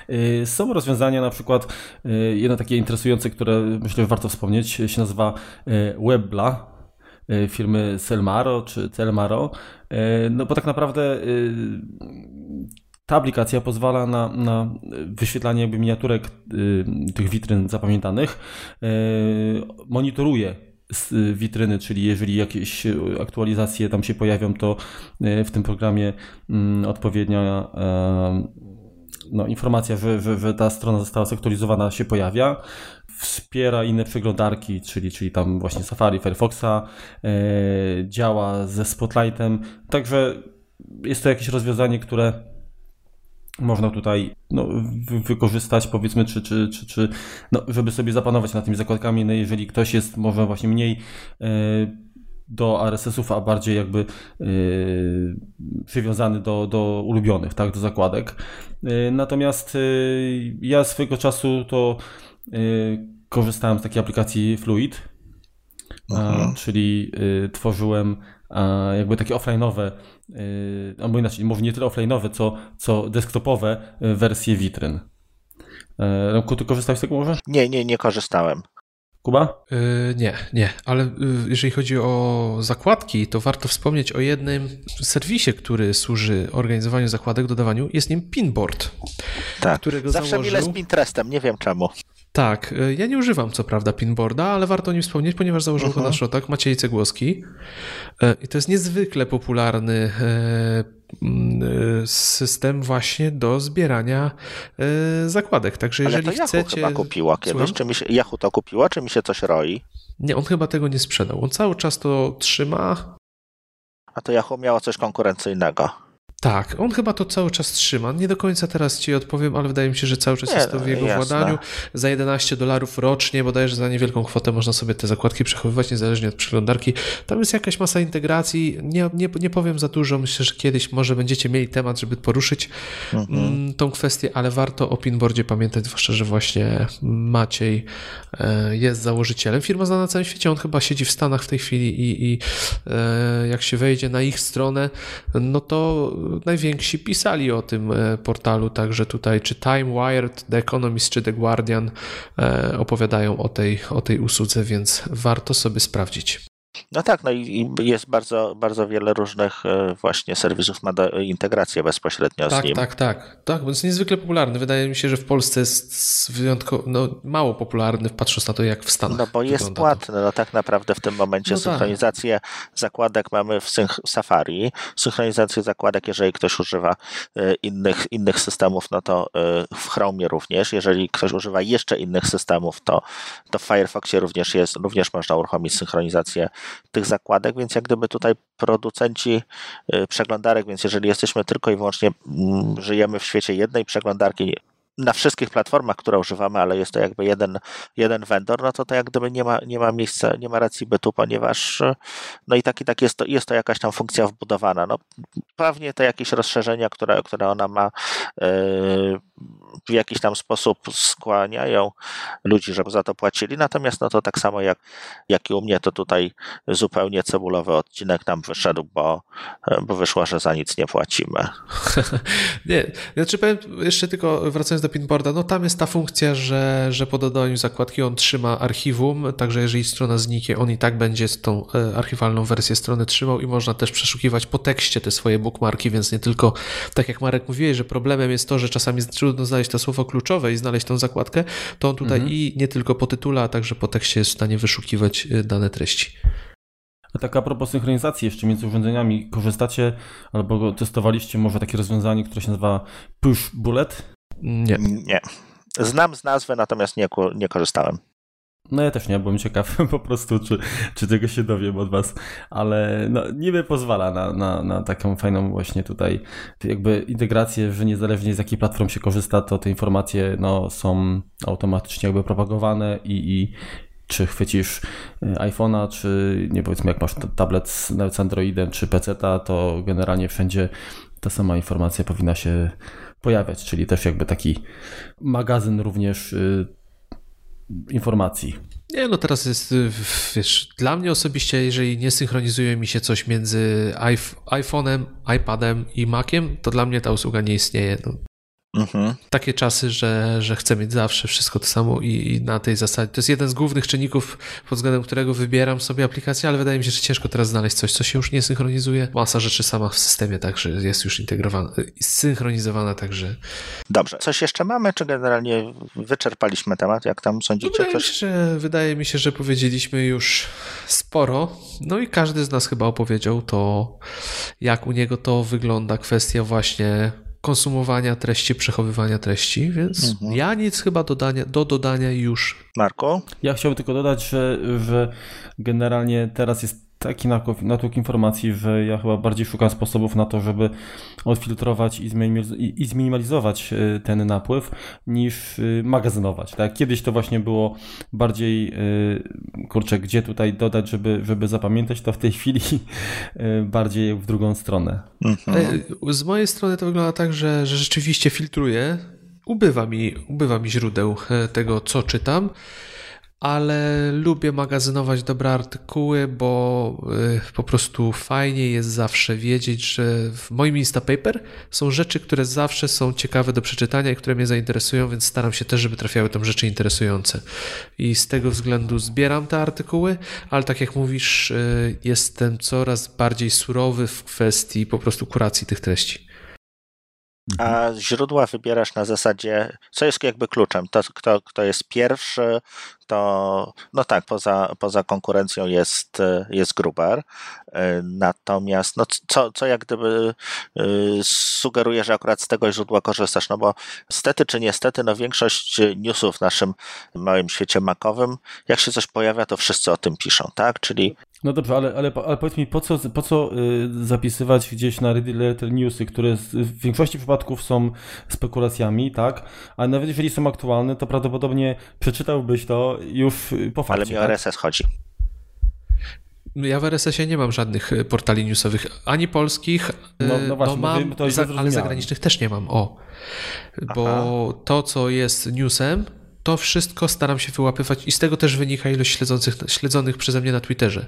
y, są rozwiązania, na przykład jedno takie interesujące, które myślę, że warto wspomnieć, się nazywa Webla firmy Selmaro czy Telmaro, y, no bo tak naprawdę y, ta aplikacja pozwala na, na wyświetlanie jakby miniaturek tych witryn zapamiętanych, monitoruje witryny, czyli jeżeli jakieś aktualizacje tam się pojawią, to w tym programie mm, odpowiednia no, informacja, że, że, że ta strona została zaktualizowana się pojawia wspiera inne przeglądarki, czyli, czyli tam właśnie Safari, Firefoxa, działa ze Spotlightem, także jest to jakieś rozwiązanie, które można tutaj no, wykorzystać, powiedzmy, czy, czy, czy, czy no, żeby sobie zapanować nad tymi zakładkami, no, jeżeli ktoś jest może właśnie mniej do RSS-ów, a bardziej jakby yy, przywiązany do, do ulubionych, tak, do zakładek. Natomiast yy, ja swego czasu to korzystałem z takiej aplikacji Fluid, mhm. czyli yy, tworzyłem jakby takie offline'owe, yy, albo inaczej, może nie tyle offline'owe, co, co desktopowe wersje witryn. Remku, ty korzystałeś z tego może? Nie, nie, nie korzystałem. Kuba? Yy, nie, nie, ale yy, jeżeli chodzi o zakładki, to warto wspomnieć o jednym serwisie, który służy organizowaniu zakładek, dodawaniu. Jest nim Pinboard. Tak, którego zawsze założył... mile z Pinterestem, nie wiem czemu. Tak, y, ja nie używam co prawda Pinboarda, ale warto o nim wspomnieć, ponieważ założył -huh. go na szrotak Maciej Cegłowski. Y, I to jest niezwykle popularny y, system właśnie do zbierania zakładek. Także jeżeli Ale to chcecie. Yahoo chyba kupiła kiedyś. Czy mi się, Yahoo to kupiła, czy mi się coś roi? Nie, on chyba tego nie sprzedał. On cały czas to trzyma. A to Yahoo miało coś konkurencyjnego. Tak, on chyba to cały czas trzyma. Nie do końca teraz ci odpowiem, ale wydaje mi się, że cały czas nie, jest to w jego jasne. władaniu. Za 11 dolarów rocznie, bodajże za niewielką kwotę można sobie te zakładki przechowywać, niezależnie od przeglądarki. Tam jest jakaś masa integracji. Nie, nie, nie powiem za dużo. Myślę, że kiedyś może będziecie mieli temat, żeby poruszyć mhm. Mm, tą kwestię, ale warto o Pinboardzie pamiętać, zwłaszcza, że właśnie Maciej e, jest założycielem. Firma znana na całym świecie, on chyba siedzi w Stanach w tej chwili i, i e, jak się wejdzie na ich stronę, no to najwięksi pisali o tym e, portalu, także tutaj czy Time Wired, The Economist czy The Guardian e, opowiadają o tej, o tej usłudze, więc warto sobie sprawdzić. No tak, no i jest bardzo, bardzo wiele różnych e, właśnie serwisów, ma integrację bezpośrednio tak, z nim. Tak, tak, tak, bo jest niezwykle popularny. Wydaje mi się, że w Polsce jest wyjątkowo, no, mało popularny, patrząc na to, jak w Stanach. No bo jest płatny, no tak naprawdę w tym momencie no tak. synchronizację tak. zakładek mamy w Safari, synchronizację zakładek, jeżeli ktoś używa e, innych, innych systemów, no to e, w Chromie również, jeżeli ktoś używa jeszcze innych systemów, to, to w Firefoxie również jest, również można uruchomić synchronizację tych zakładek, więc jak gdyby tutaj producenci y, przeglądarek, więc jeżeli jesteśmy tylko i wyłącznie mm, żyjemy w świecie jednej przeglądarki, na wszystkich platformach, które używamy, ale jest to jakby jeden, jeden vendor, no to to jak gdyby nie ma, nie ma miejsca, nie ma racji bytu, ponieważ no i tak i tak jest to, jest to jakaś tam funkcja wbudowana. No, pewnie te jakieś rozszerzenia, które, które ona ma yy, w jakiś tam sposób skłaniają ludzi, żeby za to płacili, natomiast no to tak samo jak, jak i u mnie, to tutaj zupełnie cebulowy odcinek nam wyszedł, bo, bo wyszło, że za nic nie płacimy. (laughs) nie, znaczy powiem jeszcze tylko wracając do Pinboarda, no tam jest ta funkcja, że, że po dodaniu zakładki on trzyma archiwum, także jeżeli strona zniknie, on i tak będzie tą e, archiwalną wersję strony trzymał i można też przeszukiwać po tekście te swoje bookmarki, więc nie tylko, tak jak Marek mówiłeś, że problemem jest to, że czasami trudno znaleźć to słowo kluczowe i znaleźć tą zakładkę, to on tutaj mhm. i nie tylko po tytule, a także po tekście jest w stanie wyszukiwać e, dane treści. A tak a propos synchronizacji jeszcze między urządzeniami, korzystacie albo testowaliście może takie rozwiązanie, które się nazywa Push Bullet? Nie. Nie. Znam z nazwy, natomiast nie, nie korzystałem. No ja też nie, byłem ciekaw (laughs) po prostu, czy, czy tego się dowiem od was, ale no, niby pozwala na, na, na taką fajną właśnie tutaj jakby integrację, że niezależnie z jakiej platform się korzysta, to te informacje no, są automatycznie jakby propagowane i, i czy chwycisz y, iPhone'a, czy nie powiedzmy jak masz tablet z, z Androidem, czy PC-ta, to generalnie wszędzie ta sama informacja powinna się pojawiać, czyli też jakby taki magazyn również y, informacji. Nie, no teraz jest, wiesz, dla mnie osobiście, jeżeli nie synchronizuje mi się coś między iPhone'em, iPadem i Maciem, to dla mnie ta usługa nie istnieje. No, Mhm. Takie czasy, że, że chcę mieć zawsze wszystko to samo i, i, na tej zasadzie. To jest jeden z głównych czynników, pod względem którego wybieram sobie aplikację, ale wydaje mi się, że ciężko teraz znaleźć coś, co się już nie synchronizuje. Masa rzeczy sama w systemie także jest już integrowana, synchronizowana, także. Dobrze. Coś jeszcze mamy, czy generalnie wyczerpaliśmy temat? Jak tam sądzicie? Wydaje, mi się, że, wydaje mi się, że powiedzieliśmy już sporo. No i każdy z nas chyba opowiedział to, jak u niego to wygląda kwestia właśnie konsumowania treści, przechowywania treści, więc Mhm. ja nic chyba dodania, do dodania już. Marku? Ja chciałbym tylko dodać, że, że generalnie teraz jest taki natłok, informacji, że ja chyba bardziej szukam sposobów na to, żeby odfiltrować i, zminimaliz- i, i zminimalizować y, ten napływ, niż y, magazynować. Tak? Kiedyś to właśnie było bardziej, y, kurczę, gdzie tutaj dodać, żeby, żeby zapamiętać, to w tej chwili (laughs) bardziej w drugą stronę. Mhm. E, Z mojej strony to wygląda tak, że, że rzeczywiście filtruję. Ubywa mi, ubywa mi źródeł e, tego, co czytam, ale lubię magazynować dobre artykuły, bo e, po prostu fajnie jest zawsze wiedzieć, że w moim Instapaper są rzeczy, które zawsze są ciekawe do przeczytania i które mnie zainteresują, więc staram się też, żeby trafiały tam rzeczy interesujące. I z tego względu zbieram te artykuły, ale tak jak mówisz, e, jestem coraz bardziej surowy w kwestii po prostu kuracji tych treści. A źródła wybierasz na zasadzie, co jest jakby kluczem? To, kto, kto jest pierwszy, to no tak, poza, poza konkurencją jest, jest Gruber. E, Natomiast no co, co jak gdyby y, sugeruje, że akurat z tego źródła korzystasz? No bo stety czy niestety, no większość newsów w naszym małym świecie makowym, jak się coś pojawia, to wszyscy o tym piszą, tak? Czyli No dobrze, ale, ale, ale powiedz mi, po co, po co y, zapisywać gdzieś na Letter newsy, które w większości przypadków są spekulacjami, tak? A nawet jeżeli są aktualne, to prawdopodobnie przeczytałbyś to już y, po fakcie. ale mi o tak? RSS chodzi. Ja w RSS-ie nie mam żadnych e, portali newsowych, ani polskich, No- no właśnie, mam, mówię, to za, ale zagranicznych też nie mam, o. Bo to, co jest newsem, to wszystko staram się wyłapywać i z tego też wynika ilość śledzących, śledzonych przeze mnie na Twitterze.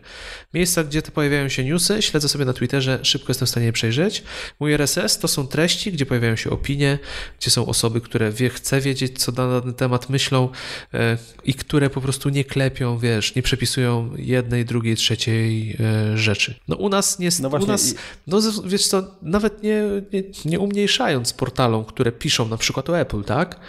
Miejsca, gdzie te pojawiają się newsy, śledzę sobie na Twitterze, szybko jestem w stanie je przejrzeć. Mój RSS to są treści, gdzie pojawiają się opinie, gdzie są osoby, które wie, chce wiedzieć, co na dany temat myślą e, i które po prostu nie klepią, wiesz, nie przepisują jednej, drugiej, trzeciej e, rzeczy. No u nas nie, No u właśnie nas, i- no wiesz co, nawet nie, nie, nie umniejszając portalom, które piszą na przykład o Apple, tak?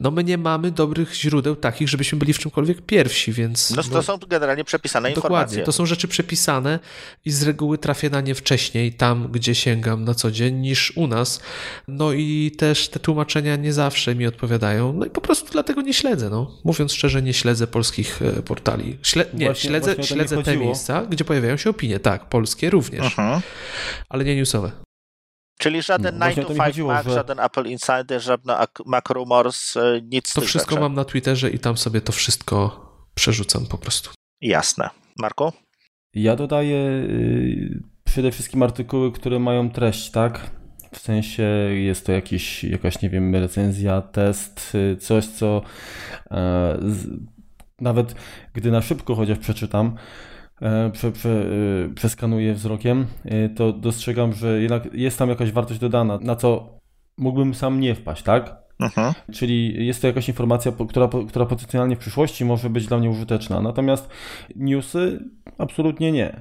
No my nie mamy dobrych źródeł takich, żebyśmy byli w czymkolwiek pierwsi, więc... No to są generalnie przepisane informacje. Dokładnie, to są rzeczy przepisane i z reguły trafię na nie wcześniej, tam gdzie sięgam na co dzień, niż u nas. No i też te tłumaczenia nie zawsze mi odpowiadają, no i po prostu dlatego nie śledzę, no. Mówiąc szczerze, nie śledzę polskich e, portali. Śle nie, Właśnie- śledzę, właśnie śledzę te chodziło. miejsca, gdzie pojawiają się opinie, tak, polskie również, Mhm. ale nie newsowe. Czyli żaden No, właśnie 9 o to to mi 5 chodziło, Mac, że- żaden Apple Insider, żadne ak- Mac Rumors, y, nic To wszystko rzeczy. mam na Twitterze i tam sobie to wszystko przerzucam po prostu. Jasne. Marku? Ja dodaję y, przede wszystkim artykuły, które mają treść, tak? W sensie jest to jakiś, jakaś, nie wiem, recenzja, test, y, coś, co e, z, nawet gdy na szybko chociaż przeczytam, e, prze, prze, y, przeskanuję wzrokiem, y, to dostrzegam, że jednak jest tam jakaś wartość dodana, na co mógłbym sam nie wpaść, tak? Mhm. Czyli jest to jakaś informacja, która, która potencjalnie w przyszłości może być dla mnie użyteczna. Natomiast newsy absolutnie nie.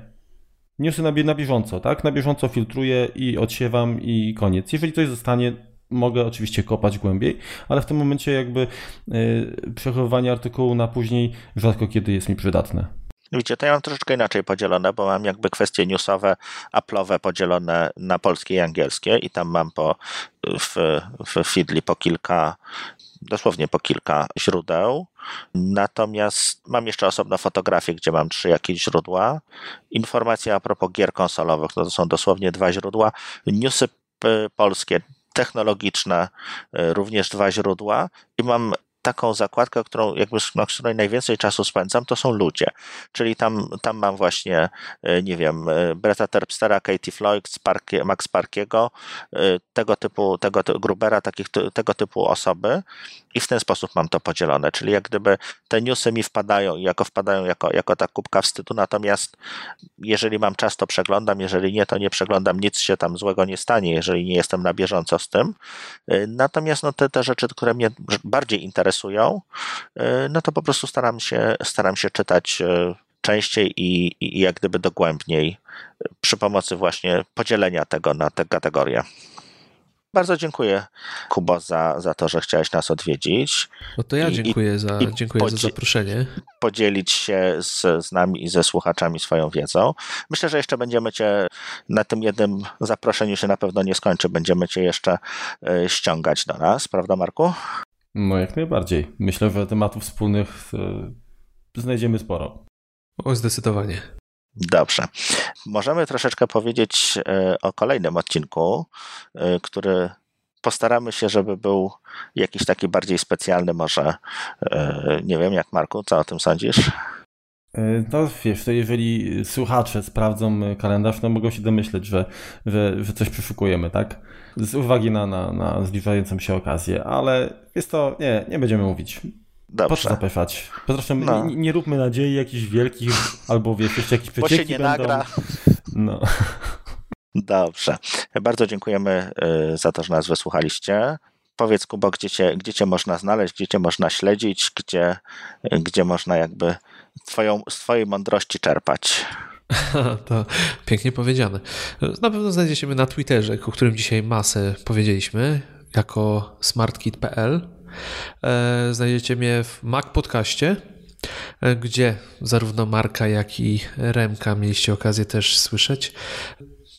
Newsy na, na bieżąco, tak? Na bieżąco filtruję i odsiewam i koniec. Jeżeli coś zostanie, mogę oczywiście kopać głębiej, ale w tym momencie jakby przechowywanie artykułu na później rzadko kiedy jest mi przydatne. Widzicie, to ja mam troszeczkę inaczej podzielone, bo mam jakby kwestie newsowe, Apple'owe podzielone na polskie i angielskie i tam mam po, w, w Feedly po kilka, dosłownie po kilka źródeł. Natomiast mam jeszcze osobno fotografię, gdzie mam trzy jakieś źródła. Informacje a propos gier konsolowych, no to są dosłownie dwa źródła. Newsy p- polskie, technologiczne, y, również dwa źródła i mam taką zakładkę, którą jakby na której najwięcej czasu spędzam, to są ludzie. Czyli tam, tam mam właśnie, y, nie wiem, y, Bretta Terpstera, Katie Floyd, Sparkie, Max Sparkiego, y, tego typu, tego Grubera, takich, tego typu osoby i w ten sposób mam to podzielone. Czyli jak gdyby te newsy mi wpadają i jako wpadają jako, jako ta kubka wstydu, natomiast jeżeli mam czas, to przeglądam, jeżeli nie, to nie przeglądam, nic się tam złego nie stanie, jeżeli nie jestem na bieżąco z tym. Natomiast no, te, te rzeczy, które mnie bardziej interesują, y, no to po prostu staram się, staram się czytać y, częściej i, i jak gdyby dogłębniej y, przy pomocy właśnie podzielenia tego na te kategorie. Bardzo dziękuję, Kubo, za, za to, że chciałeś nas odwiedzić. No to ja I- dziękuję, za, i dziękuję za podzie- zaproszenie. Podzielić się z, z nami i ze słuchaczami swoją wiedzą. Myślę, że jeszcze będziemy Cię na tym jednym zaproszeniu się na pewno nie skończy. Będziemy Cię jeszcze ściągać do nas, prawda, Marku? No jak najbardziej. Myślę, że tematów wspólnych e, znajdziemy sporo. O, zdecydowanie. Dobrze. Możemy troszeczkę powiedzieć e, o kolejnym odcinku, e, który postaramy się, żeby był jakiś taki bardziej specjalny, może. Nie wiem, jak Marku, co o tym sądzisz? E, No wiesz, to jeżeli słuchacze sprawdzą e, kalendarz, no mogą się domyśleć, że, że, że coś przeszukujemy, tak? Z uwagi na, na, na zbliżającą się okazję, ale jest to, nie, nie będziemy mówić. Po co Dobrze. Po prostu No. nie, nie róbmy nadziei jakichś wielkich, albo wiesz, jeszcze jakieś Bo się przecieki nie będą. nagra. No. Dobrze. Bardzo dziękujemy y, za to, że nas wysłuchaliście. Powiedz, Kubo, gdzie cię, gdzie cię można znaleźć, gdzie cię można śledzić, gdzie, gdzie można jakby twoją, z twojej mądrości czerpać. (laughs) To pięknie powiedziane. Na pewno znajdziecie mnie na Twitterze, o którym dzisiaj masę powiedzieliśmy, jako smartkit.pl. E, Znajdziecie mnie w Mac Podcaście, e, gdzie zarówno Marka, jak i Remka mieliście okazję też słyszeć.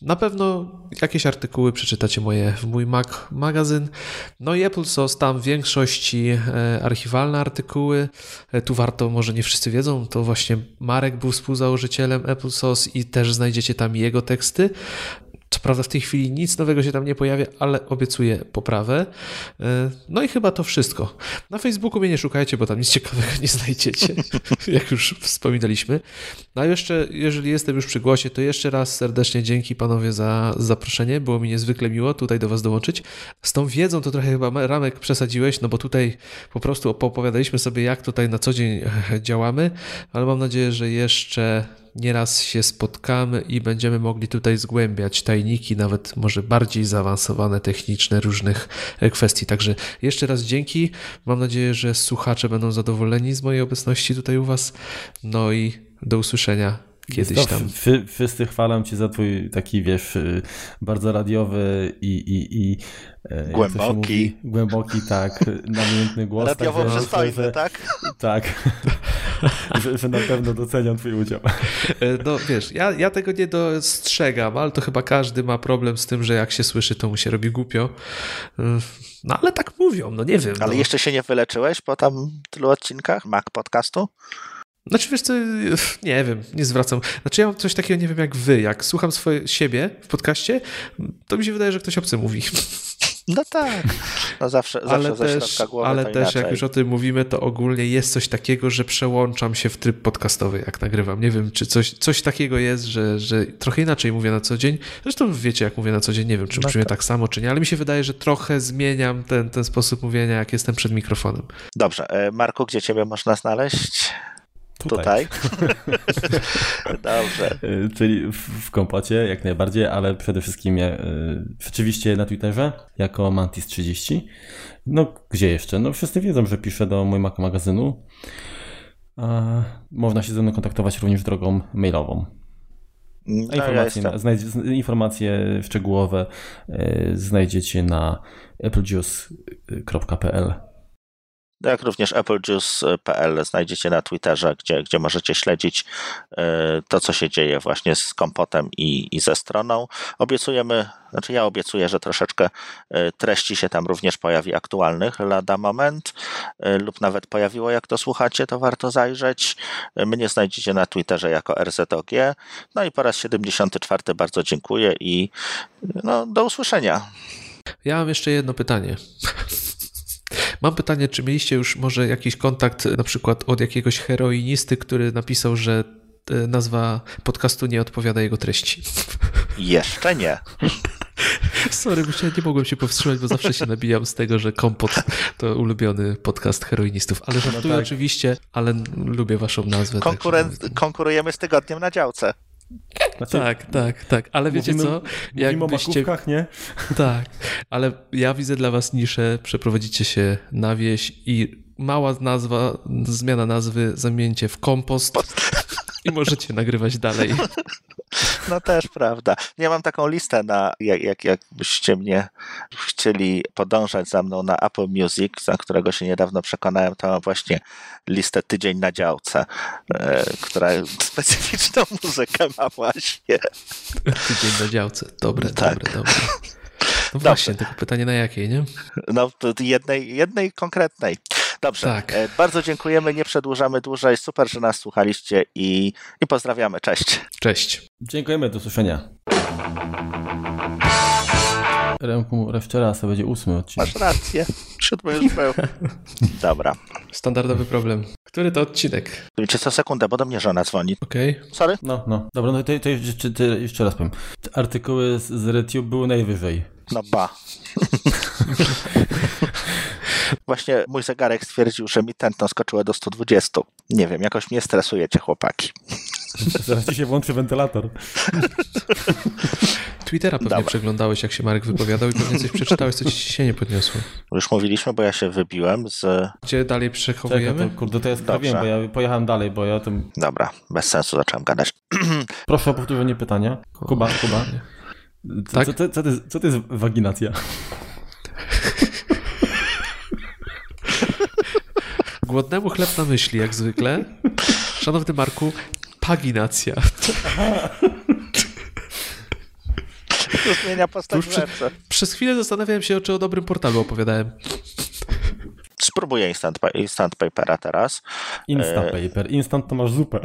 Na pewno jakieś artykuły przeczytacie moje w mój Mac magazyn. No i Apple Sauce, tam w większości e, archiwalne artykuły. E, Tu warto, może nie wszyscy wiedzą, to właśnie Marek był współzałożycielem Apple Sauce i też znajdziecie tam jego teksty. Co prawda w tej chwili nic nowego się tam nie pojawia, ale obiecuję poprawę. E, No i chyba to wszystko. Na Facebooku mnie nie szukajcie, bo tam nic ciekawego nie znajdziecie, (laughs) jak już wspominaliśmy. No a jeszcze, jeżeli jestem już przy głosie, to jeszcze raz serdecznie dzięki panowie za zaproszenie. Było mi niezwykle miło tutaj do was dołączyć. Z tą wiedzą to trochę chyba Ramek przesadziłeś, no bo tutaj po prostu opowiadaliśmy sobie, jak tutaj na co dzień (laughs) działamy, ale mam nadzieję, że jeszcze nieraz się spotkamy i będziemy mogli tutaj zgłębiać tajniki, nawet może bardziej zaawansowane, techniczne różnych e, kwestii. Także jeszcze raz dzięki. Mam nadzieję, że słuchacze będą zadowoleni z mojej obecności tutaj u Was. No i do usłyszenia kiedyś To tam. Wszy, wszyscy chwalą cię za twój taki, wiesz, y, bardzo radiowy i, i, i e, Głęboki. mówi? głęboki, tak, namiętny głos. Radiowo myślę, przystojny, że- tak? Tak, (laughs) że, że na pewno doceniam twój udział. E, No wiesz, ja, ja tego nie dostrzegam, ale to chyba każdy ma problem z tym, że jak się słyszy, to mu się robi głupio. E, No ale tak mówią, no nie wiem. Ale no. jeszcze się nie wyleczyłeś po tam tylu odcinkach Mac podcastu? Znaczy wiesz co, nie wiem, nie zwracam. Znaczy ja mam coś takiego, nie wiem jak wy, jak słucham swoje, siebie w podcaście, to mi się wydaje, że ktoś obcy mówi. No tak. No zawsze, zawsze ale ze też, głowy ale też inaczej. jak już o tym mówimy, to ogólnie jest coś takiego, że przełączam się w tryb podcastowy, jak nagrywam. Nie wiem, czy coś, coś takiego jest, że, że trochę inaczej mówię na co dzień. Zresztą wiecie, jak mówię na co dzień, nie wiem, czy No tak. tak samo, czy nie, ale mi się wydaje, że trochę zmieniam ten, ten sposób mówienia, jak jestem przed mikrofonem. Dobrze. E, Marku, gdzie ciebie można znaleźć? Tutaj. (laughs) Dobrze. Y, Czyli w, kompocie jak najbardziej, ale przede wszystkim ja, y, rzeczywiście na Twitterze jako Mantis30. No gdzie jeszcze? No wszyscy wiedzą, że piszę do mojego magazynu. A można się ze mną kontaktować również drogą mailową. No, ja informacje, z- informacje szczegółowe y, znajdziecie na applejuice.pl. Jak również applejuice.pl znajdziecie na Twitterze, gdzie, gdzie możecie śledzić e, to, co się dzieje właśnie z kompotem i, i ze stroną. Obiecujemy, znaczy ja obiecuję, że troszeczkę e, treści się tam również pojawi aktualnych lada moment e, lub nawet pojawiło, jak to słuchacie, to warto zajrzeć. Mnie znajdziecie na Twitterze jako RZOG. No i po raz 74 bardzo dziękuję i no, do usłyszenia. Ja mam jeszcze jedno pytanie. Mam pytanie, czy mieliście już może jakiś kontakt na przykład od jakiegoś heroinisty, który napisał, że e, nazwa podcastu nie odpowiada jego treści. (laughs) Jeszcze nie. Sorry, bo nie mogłem się powstrzymać, bo zawsze się nabijam z tego, że Kompot to ulubiony podcast heroinistów. Ale żartuję tak. oczywiście, ale lubię waszą nazwę. także- Konkuren- konkurujemy z tygodniem na działce. Znaczy, Tak, tak, tak. Ale wiecie mówimy, co? Mówimy o Jakbyście- makówkach, nie? (laughs) Tak, ale ja widzę dla was niszę, przeprowadzicie się na wieś i mała nazwa, zmiana nazwy zamieńcie w kompost i możecie nagrywać dalej. (laughs) No też prawda. Ja mam taką listę na, jak, jak, jakbyście mnie chcieli podążać za mną na Apple Music, za którego się niedawno przekonałem, to mam właśnie listę Tydzień na działce, e, która specyficzną muzykę ma właśnie. Tydzień na działce. Dobre, Tak. dobre, dobre. No właśnie, tylko pytanie na jakiej, nie? No, jednej, jednej konkretnej. Dobrze, Tak. e, bardzo dziękujemy, nie przedłużamy dłużej. Super, że nas słuchaliście i, i pozdrawiamy. Cześć. Cześć. Dziękujemy, do słyszenia. Remku, jeszcze raz, to będzie ósmy odcinek. Masz rację. Siódmy już był. Dobra. Standardowy problem. Który to odcinek? Wiecie co, sekundę, bo do mnie żona dzwoni. Okej. Sorry? No, no. Dobra, no to, to jeszcze, to jeszcze raz powiem. Te artykuły z, z RedTube były najwyżej. No ba. (laughs) Właśnie mój zegarek stwierdził, że mi tętno skoczyło do 120. Nie wiem, jakoś mnie stresujecie, chłopaki. (laughs) Zaraz ci się włączy wentylator. (laughs) Twittera pewnie Dobra. przeglądałeś, jak się Marek wypowiadał i pewnie coś przeczytałeś, co ci ciśnienie podniosło. Już mówiliśmy, bo ja się wybiłem z... Gdzie dalej przechowujemy? to, kurde, to ja Dobrze. sprawiłem, bo ja pojechałem dalej, bo ja tym... Dobra, bez sensu zacząłem gadać. (clears throat) Proszę o powtórzenie pytania. Kuba, Kuba. Co, Tak? co, co, co, to, jest, co to jest waginacja? (laughs) Głodnemu chleb na myśli, jak zwykle. Szanowny Marku, paginacja. To zmienia postać przy-. Przez chwilę zastanawiałem się, czy o dobrym portalu opowiadałem. Spróbuję instant, instant papera teraz. Instant paper. Instant to masz zupę.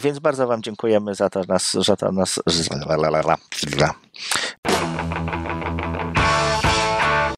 Więc bardzo Wam dziękujemy za to, nas, że to nas.